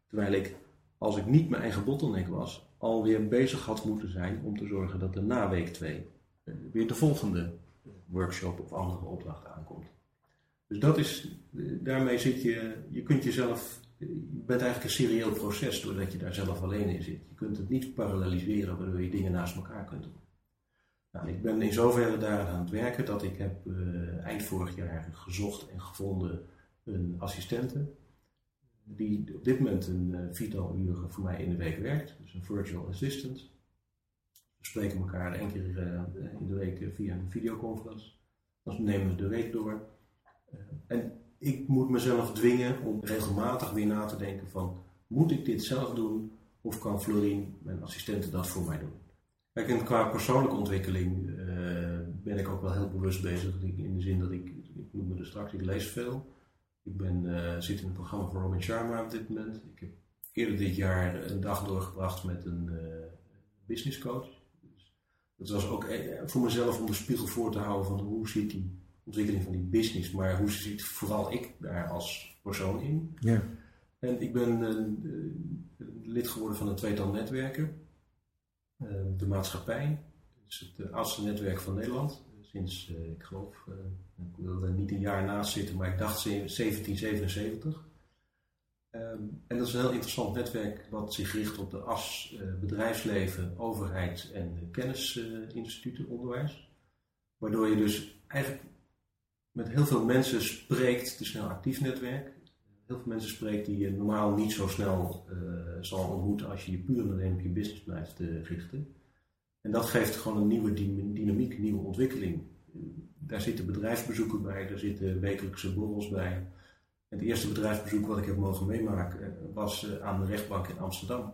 Terwijl ik, als ik niet mijn eigen bottleneck was, alweer bezig had moeten zijn om te zorgen dat er na week 2 eh, weer de volgende workshop of andere opdracht aankomt. Dus dat is, eh, daarmee zit je, je kunt jezelf je bent eigenlijk een serieel proces doordat je daar zelf alleen in zit. Je kunt het niet paralleliseren waardoor je dingen naast elkaar kunt doen. Nou, ik ben in zoverre daar aan het werken dat ik heb uh, eind vorig jaar gezocht en gevonden een assistente die op dit moment een uh, viertal uren voor mij in de week werkt, dus een virtual assistant. We spreken elkaar één keer uh, in de week via een videoconference. Dan nemen we de week door. en ik moet mezelf dwingen om regelmatig weer na te denken van, moet ik dit zelf doen of kan Florien, mijn assistente, dat voor mij doen? Kijk, en qua persoonlijke ontwikkeling uh, ben ik ook wel heel bewust bezig. In de zin dat ik, ik noemde er straks, ik lees veel. Ik ben, uh, zit in het programma van Robin Sharma op dit moment. Ik heb eerder dit jaar een dag doorgebracht met een uh, business coach. Dus dat was ook voor mezelf om de spiegel voor te houden van hoe ziet die ontwikkeling van die business, maar hoe ziet vooral ik daar als persoon in. Ja. En ik ben uh, lid geworden van een tweetal netwerken. Uh, de maatschappij, is het oudste netwerk van Nederland. Sinds, uh, ik geloof, ik wil er niet een jaar naast zitten, maar ik dacht 1777. Um, en dat is een heel interessant netwerk wat zich richt op de as bedrijfsleven, overheid en kennisinstituten, onderwijs. Waardoor je dus eigenlijk met heel veel mensen spreekt, het is een actief netwerk, heel veel mensen spreekt die je normaal niet zo snel uh, zal ontmoeten als je je puur alleen op je business blijft uh, richten. En dat geeft gewoon een nieuwe dynamiek, een nieuwe ontwikkeling. Daar zitten bedrijfsbezoeken bij, daar zitten wekelijkse borrels bij. het eerste bedrijfsbezoek wat ik heb mogen meemaken uh, was aan de rechtbank in Amsterdam.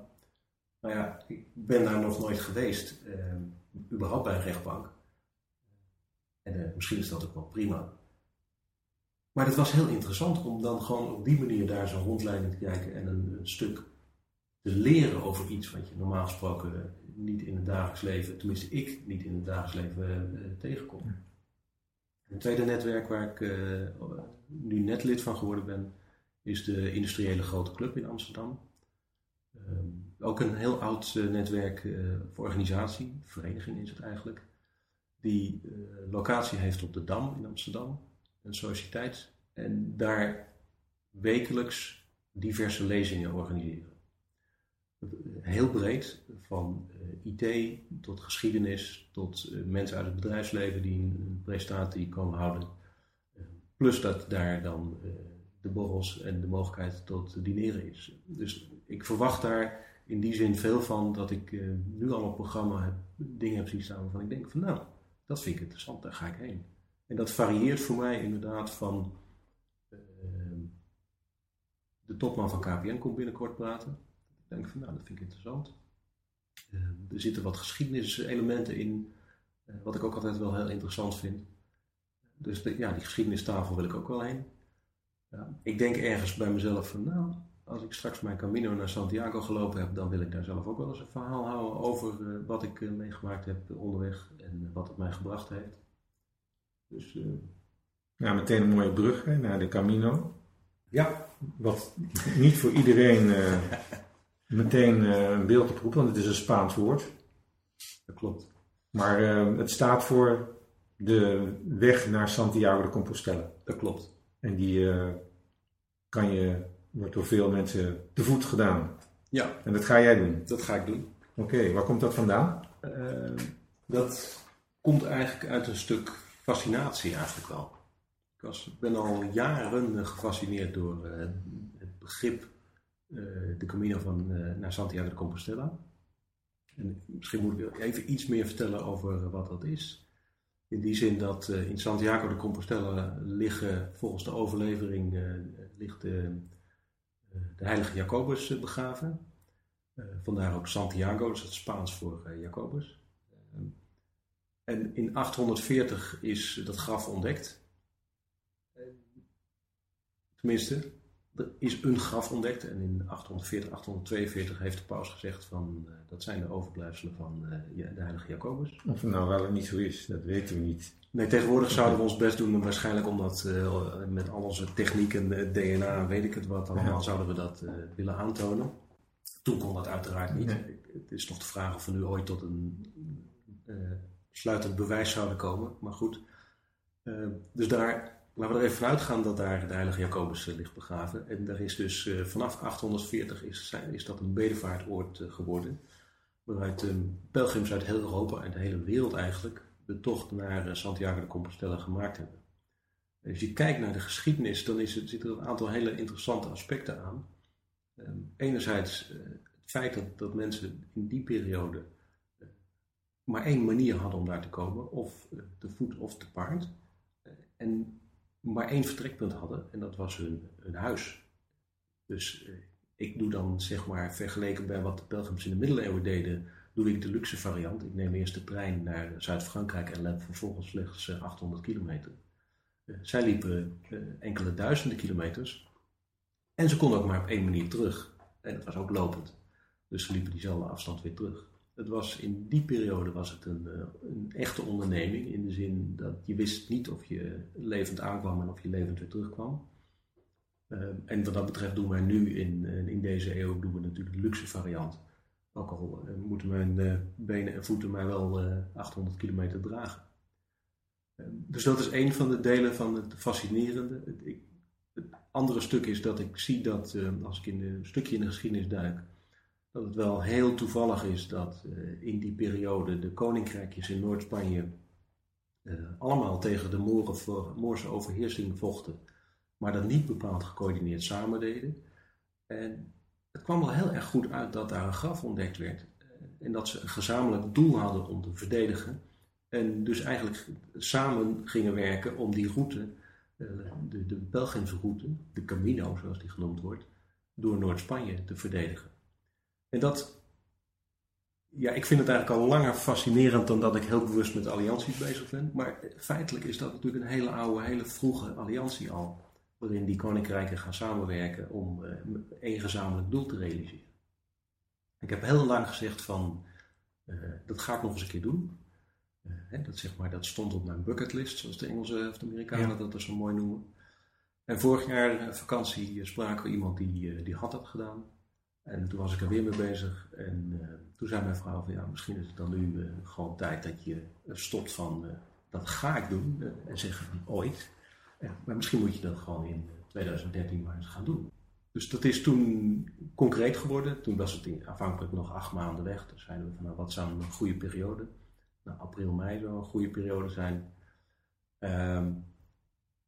Nou ja, ik ben daar nog nooit geweest, überhaupt bij een rechtbank. En misschien is dat ook wel prima. Maar het was heel interessant om dan gewoon op die manier daar zo'n rondleiding te kijken en een, een, stuk te leren over iets wat je normaal gesproken niet in het dagelijks leven, tenminste ik niet in het dagelijks leven uh, tegenkom. Een tweede netwerk waar ik uh, nu net lid van geworden ben, is de Industriële Grote Club in Amsterdam. Um, ook een heel oud uh, netwerk voor organisatie, vereniging is het eigenlijk, die locatie heeft op de Dam in Amsterdam een sociëteit. En daar wekelijks diverse lezingen organiseren. Heel breed, van uh, IT tot geschiedenis, tot uh, mensen uit het bedrijfsleven die een, presentatie komen houden. Uh, plus dat daar dan de borrels en de mogelijkheid tot dineren is. Dus ik verwacht daar in die zin veel van dat ik nu al op programma heb, dingen heb zien staan waarvan ik denk van nou, dat vind ik interessant, daar ga ik heen. En dat varieert voor mij inderdaad van uh, de topman van KPN komt binnenkort praten. Ik denk van, nou, dat vind ik interessant. Uh, er zitten wat geschiedeniselementen in, uh, wat ik ook altijd wel heel interessant vind. Dus de, ja, die geschiedenistafel wil ik ook wel heen. Ik denk ergens bij mezelf van, nou, als ik straks mijn Camino naar Santiago gelopen heb, dan wil ik daar zelf ook wel eens een verhaal houden over uh, wat ik meegemaakt heb onderweg en wat het mij gebracht heeft. Dus, ja, meteen een mooie brug hè, naar de Camino. Ja. Wat niet voor iedereen meteen een beeld oproept, want het is een Spaans woord. Dat klopt. Maar het staat voor de weg naar Santiago de Compostela. Dat klopt. En die kan je, wordt door veel mensen te voet gedaan. Ja. En dat ga jij doen? Dat ga ik doen. Oké, okay, waar komt dat vandaan? Uh, dat komt eigenlijk uit een stuk fascinatie eigenlijk wel. Ik was, ben al jaren gefascineerd door het begrip de Camino van, naar Santiago de Compostela. En misschien moet ik even iets meer vertellen over wat dat is. In die zin dat in Santiago de Compostela liggen, volgens de overlevering, ligt de, de heilige Jacobus begraven. vandaar ook Santiago, dat is het Spaans voor Jacobus. En in 840 is dat graf ontdekt. Tenminste, er is een graf ontdekt en in 840, 842 heeft de paus gezegd van uh, dat zijn de overblijfselen van uh, de heilige Jacobus. Of het nou wel of niet zo is, dat weten we niet. Nee, tegenwoordig zouden we ons best doen, waarschijnlijk omdat uh, met al onze technieken, DNA, weet ik het wat, allemaal ja. zouden we dat willen aantonen. Toen kon dat uiteraard niet. Nee. Het is nog de vraag of we nu ooit tot een sluitend bewijs zouden komen, maar goed. dus daar Laten we er even vanuit gaan dat daar de heilige Jacobus ligt begraven. En daar is dus uh, vanaf 840 is, is dat een bedevaartoord geworden. Waaruit uh, pelgrims uit heel Europa en de hele wereld eigenlijk de tocht naar Santiago de Compostela gemaakt hebben. Als je kijkt naar de geschiedenis, dan is het, zitten er een aantal hele interessante aspecten aan. enerzijds het feit dat, dat mensen in die periode maar één manier hadden om daar te komen, of te voet of te paard. En maar één vertrekpunt hadden en dat was hun, huis. Dus eh, ik doe dan zeg maar vergeleken bij wat de pelgrims in de middeleeuwen deden, doe ik de luxe variant. Ik neem eerst de trein naar Zuid-Frankrijk en loop vervolgens slechts 800 kilometer. Zij liepen enkele duizenden kilometers en ze konden ook maar op één manier terug. En dat was ook lopend. Dus ze liepen diezelfde afstand weer terug. Het was, in die periode was het een, eh, een, echte onderneming. In de zin dat je wist niet of je levend aankwam en of je levend weer terugkwam. Uh, en wat dat betreft doen wij nu in, eh, in deze eeuw doen we natuurlijk de luxe variant. Ook al moeten mijn benen en voeten mij wel 800 kilometer dragen. dus dat is een van de delen van het fascinerende. Het, ik, het andere stuk is dat ik zie dat als ik in een stukje in de geschiedenis duik dat het wel heel toevallig is dat uh, in die periode de koninkrijkjes in Noord-Spanje uh, allemaal tegen de voor, Moorse overheersing vochten, maar dat niet bepaald gecoördineerd samen deden. En het kwam wel heel erg goed uit dat daar een graf ontdekt werd uh, en dat ze een gezamenlijk doel hadden om te verdedigen. En dus eigenlijk samen gingen werken om die route, de, de Belgische route, de Camino zoals die genoemd wordt, door Noord-Spanje te verdedigen. En dat, ja, ik vind het eigenlijk al langer fascinerend dan dat ik heel bewust met allianties bezig ben. Maar feitelijk is dat natuurlijk een hele oude, hele vroege alliantie al. Waarin die koninkrijken gaan samenwerken om uh, één gezamenlijk doel te realiseren. Ik heb heel lang gezegd van, uh, dat ga ik nog eens een keer doen. Uh, hè, dat, zeg maar, dat stond op mijn bucketlist, zoals de Engelsen of de Amerikanen ja. dat er zo mooi noemen. En vorig jaar vakantie spraken we iemand die, die had dat gedaan. En toen was ik er weer mee bezig. En uh, toen zei mijn vrouw van ja, misschien is het dan nu uh, gewoon tijd dat je stopt van uh, dat ga ik doen. en zeggen van ooit. Maar misschien moet je dat gewoon in 2013 maar eens gaan doen. Dus dat is toen concreet geworden. Toen was het in, afhankelijk nog acht maanden weg. Toen zeiden we van nou, wat zou een goede periode? Nou, april, mei zou een goede periode zijn. Um,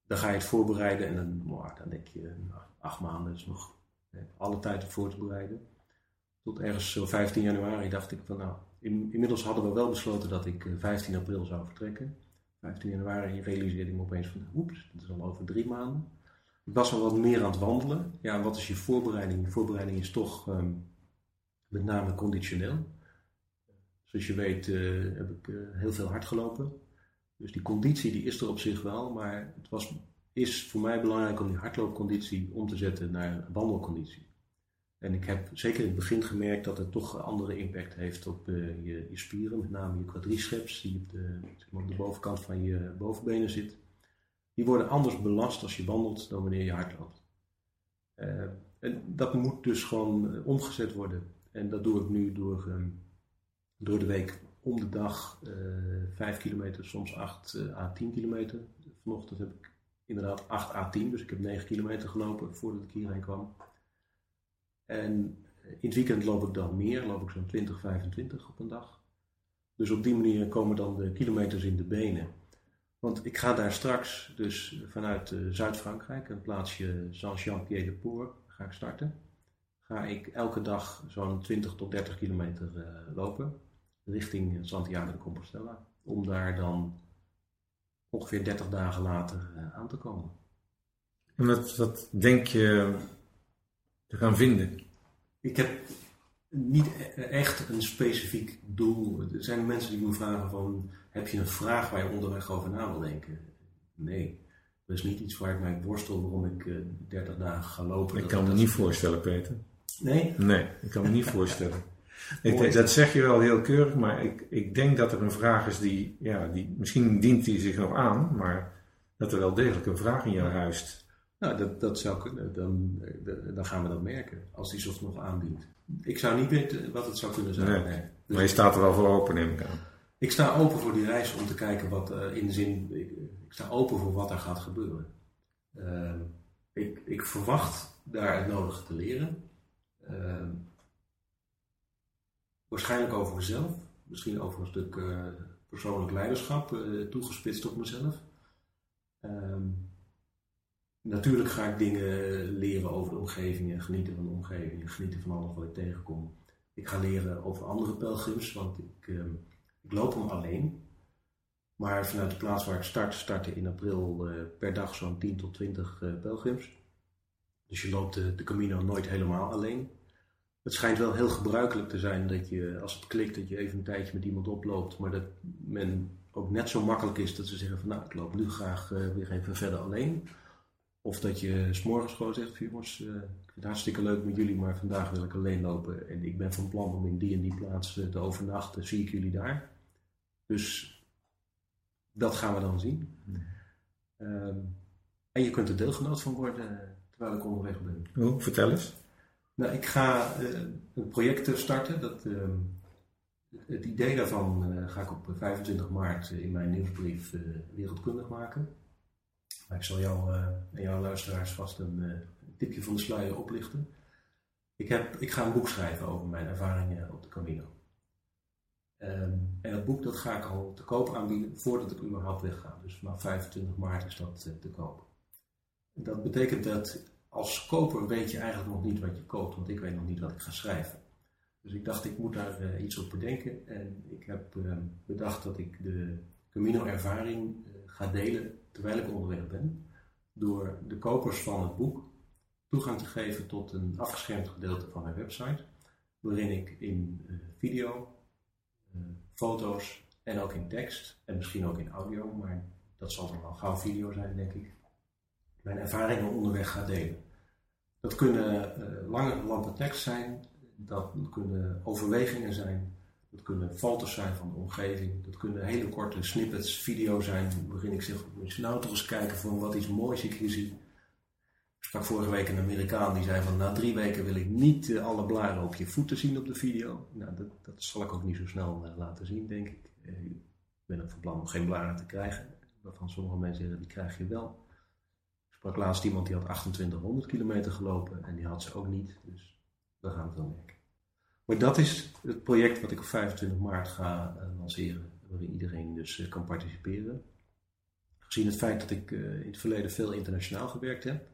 dan ga je het voorbereiden en dan, nou, dan denk je, nou, acht maanden is nog alle tijd voor te bereiden. Tot ergens zo 15 januari dacht ik van nou, in, inmiddels hadden we wel besloten dat ik 15 eh, april zou vertrekken. 15 januari realiseerde ik me opeens van oeps, dat is al over drie maanden. Ik was al wat meer aan het wandelen. Ja, wat is je voorbereiding? Voorbereiding is toch ehm, met name conditioneel. Zoals je weet heb ik heel veel hard gelopen. Dus die conditie die is er op zich wel, maar het was, is voor mij belangrijk om die hardloopconditie om te zetten naar wandelconditie. En ik heb zeker in het begin gemerkt dat het toch andere impact heeft op uh, je, je, spieren, met name je quadriceps, die op de, de bovenkant van je bovenbenen zit. Die worden anders belast als je wandelt dan wanneer je hardloopt. Uh, en dat moet dus gewoon omgezet worden. En dat doe ik nu door, um, door de week om de dag uh, 5 kilometer, soms 8 à 10 kilometer. Vanochtend heb ik inderdaad 8 à 10, dus ik heb 9 kilometer gelopen voordat ik hierheen kwam. En in het weekend loop ik dan meer, loop ik zo'n 20, 25 op een dag. Dus op die manier komen dan de kilometers in de benen. Want ik ga daar straks, dus vanuit uh, Zuid-Frankrijk, een plaatsje Saint-Jean-Pied-de-Port, ga ik starten. Ga ik elke dag zo'n 20 tot 30 kilometer uh, lopen, richting Santiago de Compostela. Om daar dan ongeveer 30 dagen later uh, aan te komen. En wat, wat denk je te gaan vinden? Ik heb niet e-, echt een specifiek doel. Er zijn mensen die me vragen van, heb je een vraag waar je onderweg over na wil denken? Nee, dat is niet iets waar ik mij worstel waarom ik uh, 30 dagen ga lopen. Ik kan me niet voorstellen, Peter. Nee? Nee, ik kan me niet voorstellen. Ik, dat zeg je wel heel keurig, maar ik, ik denk dat er een vraag is die, ja, die, misschien dient die zich nog aan, maar dat er wel degelijk een vraag in jou huist. Nou, dat, dat zou kunnen. Dan, dan gaan we dat merken als die zich nog aandient. Ik zou niet weten wat het zou kunnen zijn. Nee. Nee. Dus maar je staat er wel voor open, neem ik aan. Ik sta open voor die reis om te kijken wat uh, in de zin. Ik, ik, sta open voor wat er gaat gebeuren. Uh, ik, ik, verwacht daar het nodige te leren. Uh, waarschijnlijk over mezelf. Misschien over een stuk uh, persoonlijk leiderschap, toegespitst op mezelf. Ehm, Natuurlijk ga ik dingen leren over de omgeving en genieten van de omgeving en genieten van alles wat ik tegenkom. Ik ga leren over andere pelgrims, want ik, uh, ik loop hem alleen. Maar vanuit de plaats waar ik start, starten in april uh, per dag zo'n 10 tot 20 uh, pelgrims. Dus je loopt de Camino nooit helemaal alleen. Het schijnt wel heel gebruikelijk te zijn dat je, als het klikt, dat je even een tijdje met iemand oploopt. Maar dat men ook net zo makkelijk is dat ze zeggen van nou, ik loop nu graag uh, weer even verder alleen. Of dat je s'morgens gewoon zegt, jongens, uh, ik vind het hartstikke leuk met jullie, maar vandaag wil ik alleen lopen. En ik ben van plan om in die en die plaats uh, te overnachten. Zie ik jullie daar? Dus dat gaan we dan zien. Hmm. Um, en je kunt er deelgenoot van worden terwijl ik onderweg ben. Oh, vertel eens. Nou, ik ga uh, een project starten. Dat, het idee daarvan ga ik op 25 maart in mijn nieuwsbrief wereldkundig maken. Maar ik zal jou en jouw luisteraars vast een tipje van de sluier oplichten. Ik, heb, ik ga een boek schrijven over mijn ervaringen op de Camino. Um, en dat boek dat ga ik al te koop aanbieden voordat ik überhaupt wegga. Dus vanaf 25 maart is dat te koop. Dat betekent dat als koper weet je eigenlijk nog niet wat je koopt, want ik weet nog niet wat ik ga schrijven. Dus ik dacht, ik moet daar iets op bedenken. En ik heb ehm, bedacht dat ik de Camino-ervaring ga delen terwijl ik onderweg ben, door de kopers van het boek toegang te geven tot een afgeschermd gedeelte van mijn website, waarin ik in uh, video, foto's en ook in tekst, en misschien ook in audio, maar dat zal dan wel gauw video zijn, denk ik, mijn ervaringen onderweg ga delen. Dat kunnen uh, lange lampen tekst zijn, dat kunnen overwegingen zijn, dat kunnen foto's zijn van de omgeving. Dat kunnen hele korte snippets, video zijn. Waarin ik zeg, moet je nou eens kijken voor wat iets moois ik hier zie. Ik sprak vorige week een Amerikaan die zei van na drie weken wil ik niet uh, alle blaren op je voeten zien op de video. Nou, dat, dat zal ik ook niet zo snel uh, laten zien, denk ik. Ik ben ook van plan om geen blaren te krijgen. Waarvan sommige mensen zeggen, die krijg je wel. Sprak laatst iemand die had 2800 kilometer gelopen en die had ze ook niet. Dus daar gaan we wel merken. Maar dat is het project wat ik op 25 maart ga uh, lanceren, waarin iedereen dus uh, kan participeren. Gezien het feit dat ik uh, in het verleden veel internationaal gewerkt heb,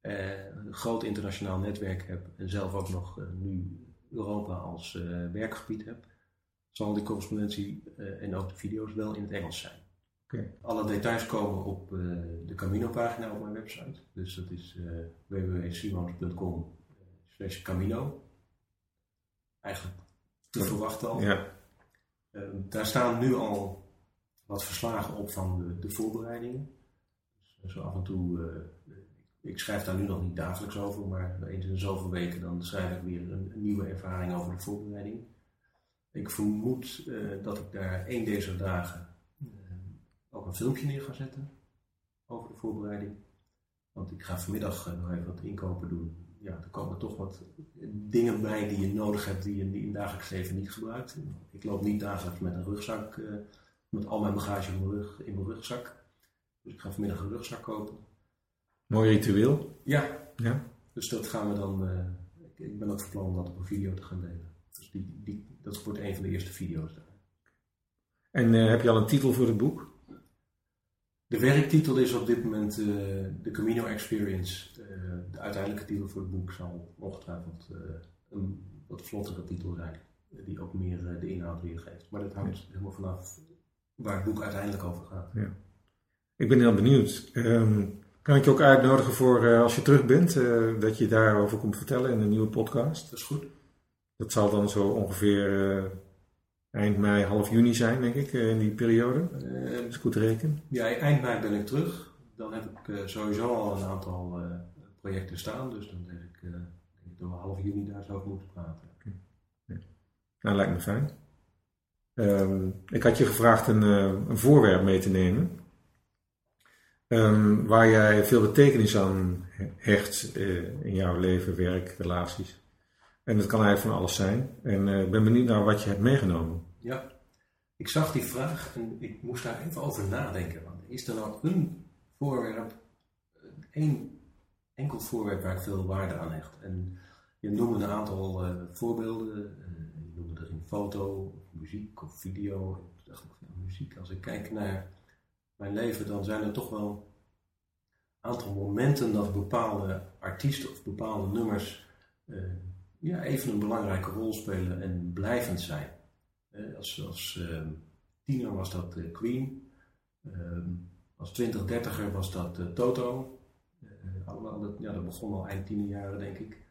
een groot internationaal netwerk heb en zelf ook nog nu Europa als werkgebied heb, zal die correspondentie en ook de video's wel in het Engels zijn. Alle details komen op uh, de Camino-pagina op mijn website. Dus dat is uh, www.simons.com slash Camino. Eigenlijk te verwachten al. Ja. Uh, daar staan nu al wat verslagen op van de, de voorbereidingen. Dus zo af en toe, ik schrijf daar nu nog niet dagelijks over, maar eens in zoveel weken dan schrijf ik weer een, een nieuwe ervaring over de voorbereiding. Ik vermoed dat ik daar één deze dagen ook een filmpje neer gaan zetten over de voorbereiding. Want ik ga vanmiddag eh, nog even wat inkopen doen. Ja, er komen toch wat dingen bij die je nodig hebt die je in het dagelijks leven niet gebruikt. Ik loop niet dagelijks met een rugzak, uh, met al mijn bagage in mijn, rug, in mijn rugzak. Dus ik ga vanmiddag een rugzak kopen. Mooi ritueel. Ja. ja. Dus dat gaan we dan, uh, ik ben ook van plan om dat op een video te gaan delen. Dus die, die, dat wordt een van de eerste video's daar. En uh, heb je al een titel voor het boek? De werktitel is op dit moment uh, de Camino Experience. Uh, de uiteindelijke titel voor het boek zal ongetwijfeld uh, een wat vlottere titel zijn, die ook meer de inhoud weergeeft. Maar dat hangt helemaal vanaf waar het boek uiteindelijk over gaat. Ja. Ik ben heel benieuwd. Um, kan ik je ook uitnodigen voor als je terug bent, dat je daarover komt vertellen in een nieuwe podcast? Dat is goed. Dat zal dan zo ongeveer eind mei, half juni zijn, denk ik, in die periode. Uh, Als ik goed reken. Ja, eind mei ben ik terug. Dan heb ik uh, sowieso al een aantal uh, projecten staan. Dus dan denk ik, denk ik dat we half juni daar zo over moeten praten. Okay. Ja. Nou, lijkt me fijn. Um, ik had je gevraagd een, een voorwerp mee te nemen. Um, waar jij veel betekenis aan hecht in jouw leven, werk, relaties. En dat kan eigenlijk van alles zijn. En ik uh, ben benieuwd naar wat je hebt meegenomen. Ja, ik zag die vraag en ik moest daar even over nadenken. Is er nou een voorwerp, één enkel voorwerp waar ik veel waarde aan hecht? En je noemde een aantal uh, voorbeelden. Uh, je noemde er een foto, muziek of video. Ik dacht ik, ja, muziek. Als ik kijk naar mijn leven, dan zijn er toch wel een aantal momenten dat bepaalde artiesten of bepaalde nummers ja, even een belangrijke rol spelen en blijvend zijn. Als uh, tiener was dat uh, Queen, uh, als 20, 30er was dat uh, Toto. allemaal, dat, ja, dat begon al eind tienerjaren, denk ik.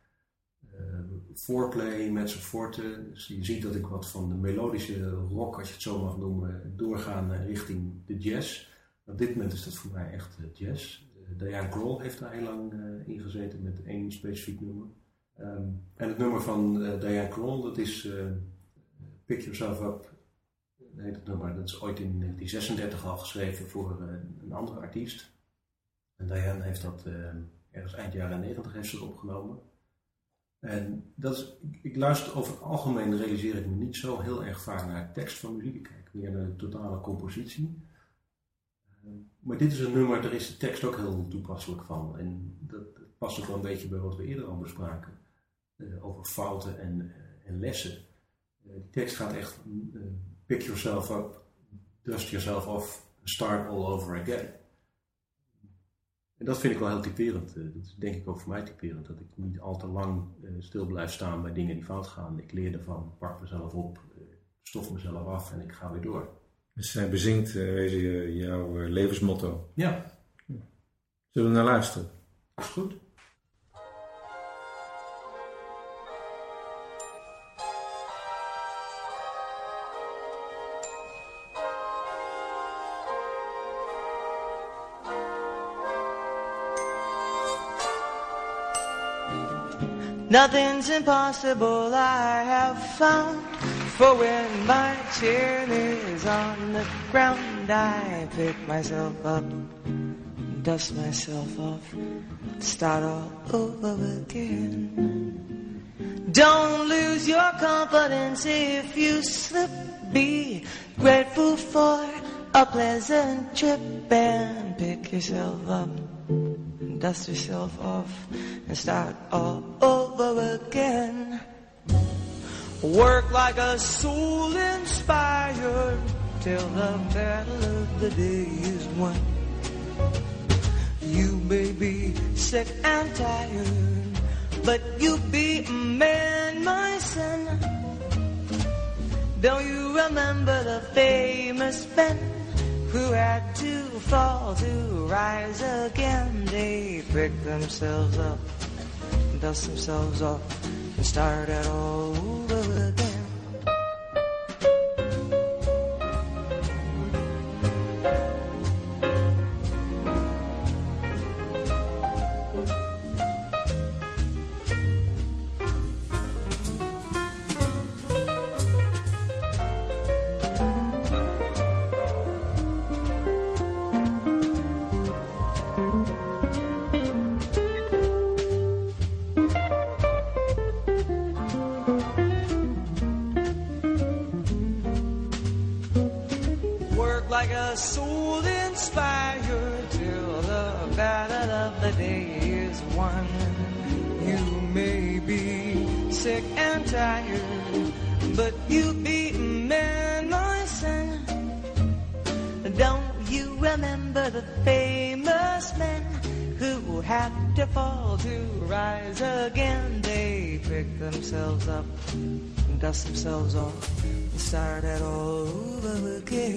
Foreplay met zijn forte. Dus je ziet dat ik wat van de melodische rock, als je het zo mag noemen, doorgaan richting de jazz. Op dit moment is dat voor mij echt jazz. Diane Kroll heeft daar heel lang in gezeten met één specifiek nummer. Um, en het nummer van uh, Diane Kroll, dat is uh, Pick Yourself Up. Dat is ooit in 1936 al geschreven voor uh, een andere artiest. En Diane heeft dat ergens eind jaren 90 heeft ze opgenomen. En dat is, ik, luister over het algemeen, realiseer ik me niet zo heel erg vaak naar tekst van muziek. Ik kijk meer naar de totale compositie. Maar dit is een nummer, daar is de tekst ook heel toepasselijk van. En dat past ook wel een beetje bij wat we eerder al bespraken. Over fouten en, en lessen. Uh, die tekst gaat echt pick yourself up, dust yourself off, start all over again. En dat vind ik wel heel typerend. dat is denk ik ook voor mij typerend. Dat ik niet al te lang stil blijf staan bij dingen die fout gaan. Ik leer ervan, pak mezelf op, stof mezelf af en ik ga weer door. Dus zij bezingt uh, jouw levensmotto. Ja. Zullen we naar luisteren? Is goed. Nothing's impossible. I have found For when my chin is on the ground I pick myself up Dust myself off Start all over again. Don't lose your confidence if you slip. Be grateful for a pleasant trip And pick yourself up dust yourself off and start all over again. Work like a soul inspired till the battle of the day is won. You may be sick and tired, but you be a man, my son. Don't you remember the famous Ben who had to fall to rise again. They pick themselves up, dust themselves off, and start it all dust themselves off, and start it all over again.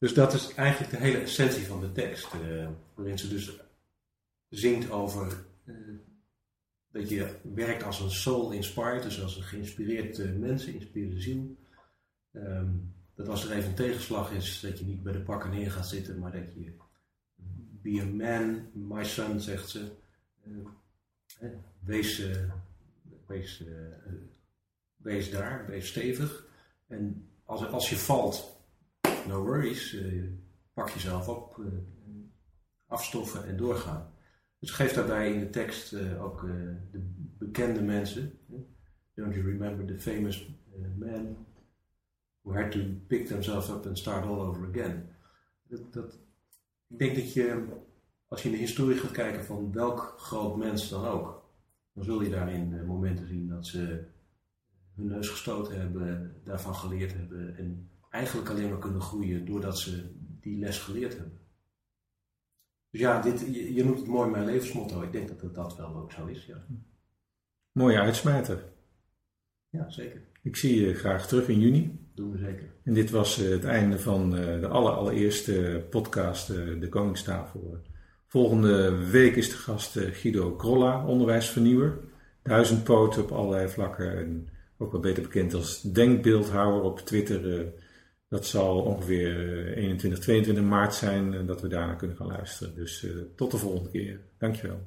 Dus dat is eigenlijk de hele essentie van de tekst. eh, waarin ze dus zingt over eh, dat je werkt als een soul inspired, dus als een geïnspireerd eh, mens, geïnspireerde ziel. Ehm, dat als er even een tegenslag is, dat je niet bij de pakken neer gaat zitten, maar dat je be a man, my son, zegt ze. Wees, wees, wees daar, wees stevig. En als, als je valt, no worries, eh, pak jezelf op, eh, afstoffen en doorgaan. Dus geeft daarbij in de tekst eh, ook de bekende mensen. Don't you remember the famous man who had to pick themselves up and start all over again? Dat, ik denk dat je, als je in de historie gaat kijken van welk groot mens dan ook, dan zul je daarin momenten zien dat ze hun neus gestoten hebben, daarvan geleerd hebben en eigenlijk alleen maar kunnen groeien doordat ze die les geleerd hebben. Dus ja, dit, je, je noemt het mooi mijn levensmotto. Ik denk dat het dat wel ook zo is. Ja, Mooie uitsmijter. ja zeker. Ik zie je graag terug in juni. Doen we zeker. En dit was eh, het einde van eh, de aller, allereerste podcast, eh, De Koningstafel. Volgende week is de gast Guido Krolla, onderwijsvernieuwer. Duizend poten op allerlei vlakken en ook wel beter bekend als denkbeeldhouwer op Twitter. Eh, dat zal ongeveer eh, 21, 22 maart zijn en dat we daarna kunnen gaan luisteren. Dus eh, tot de volgende keer. Dankjewel.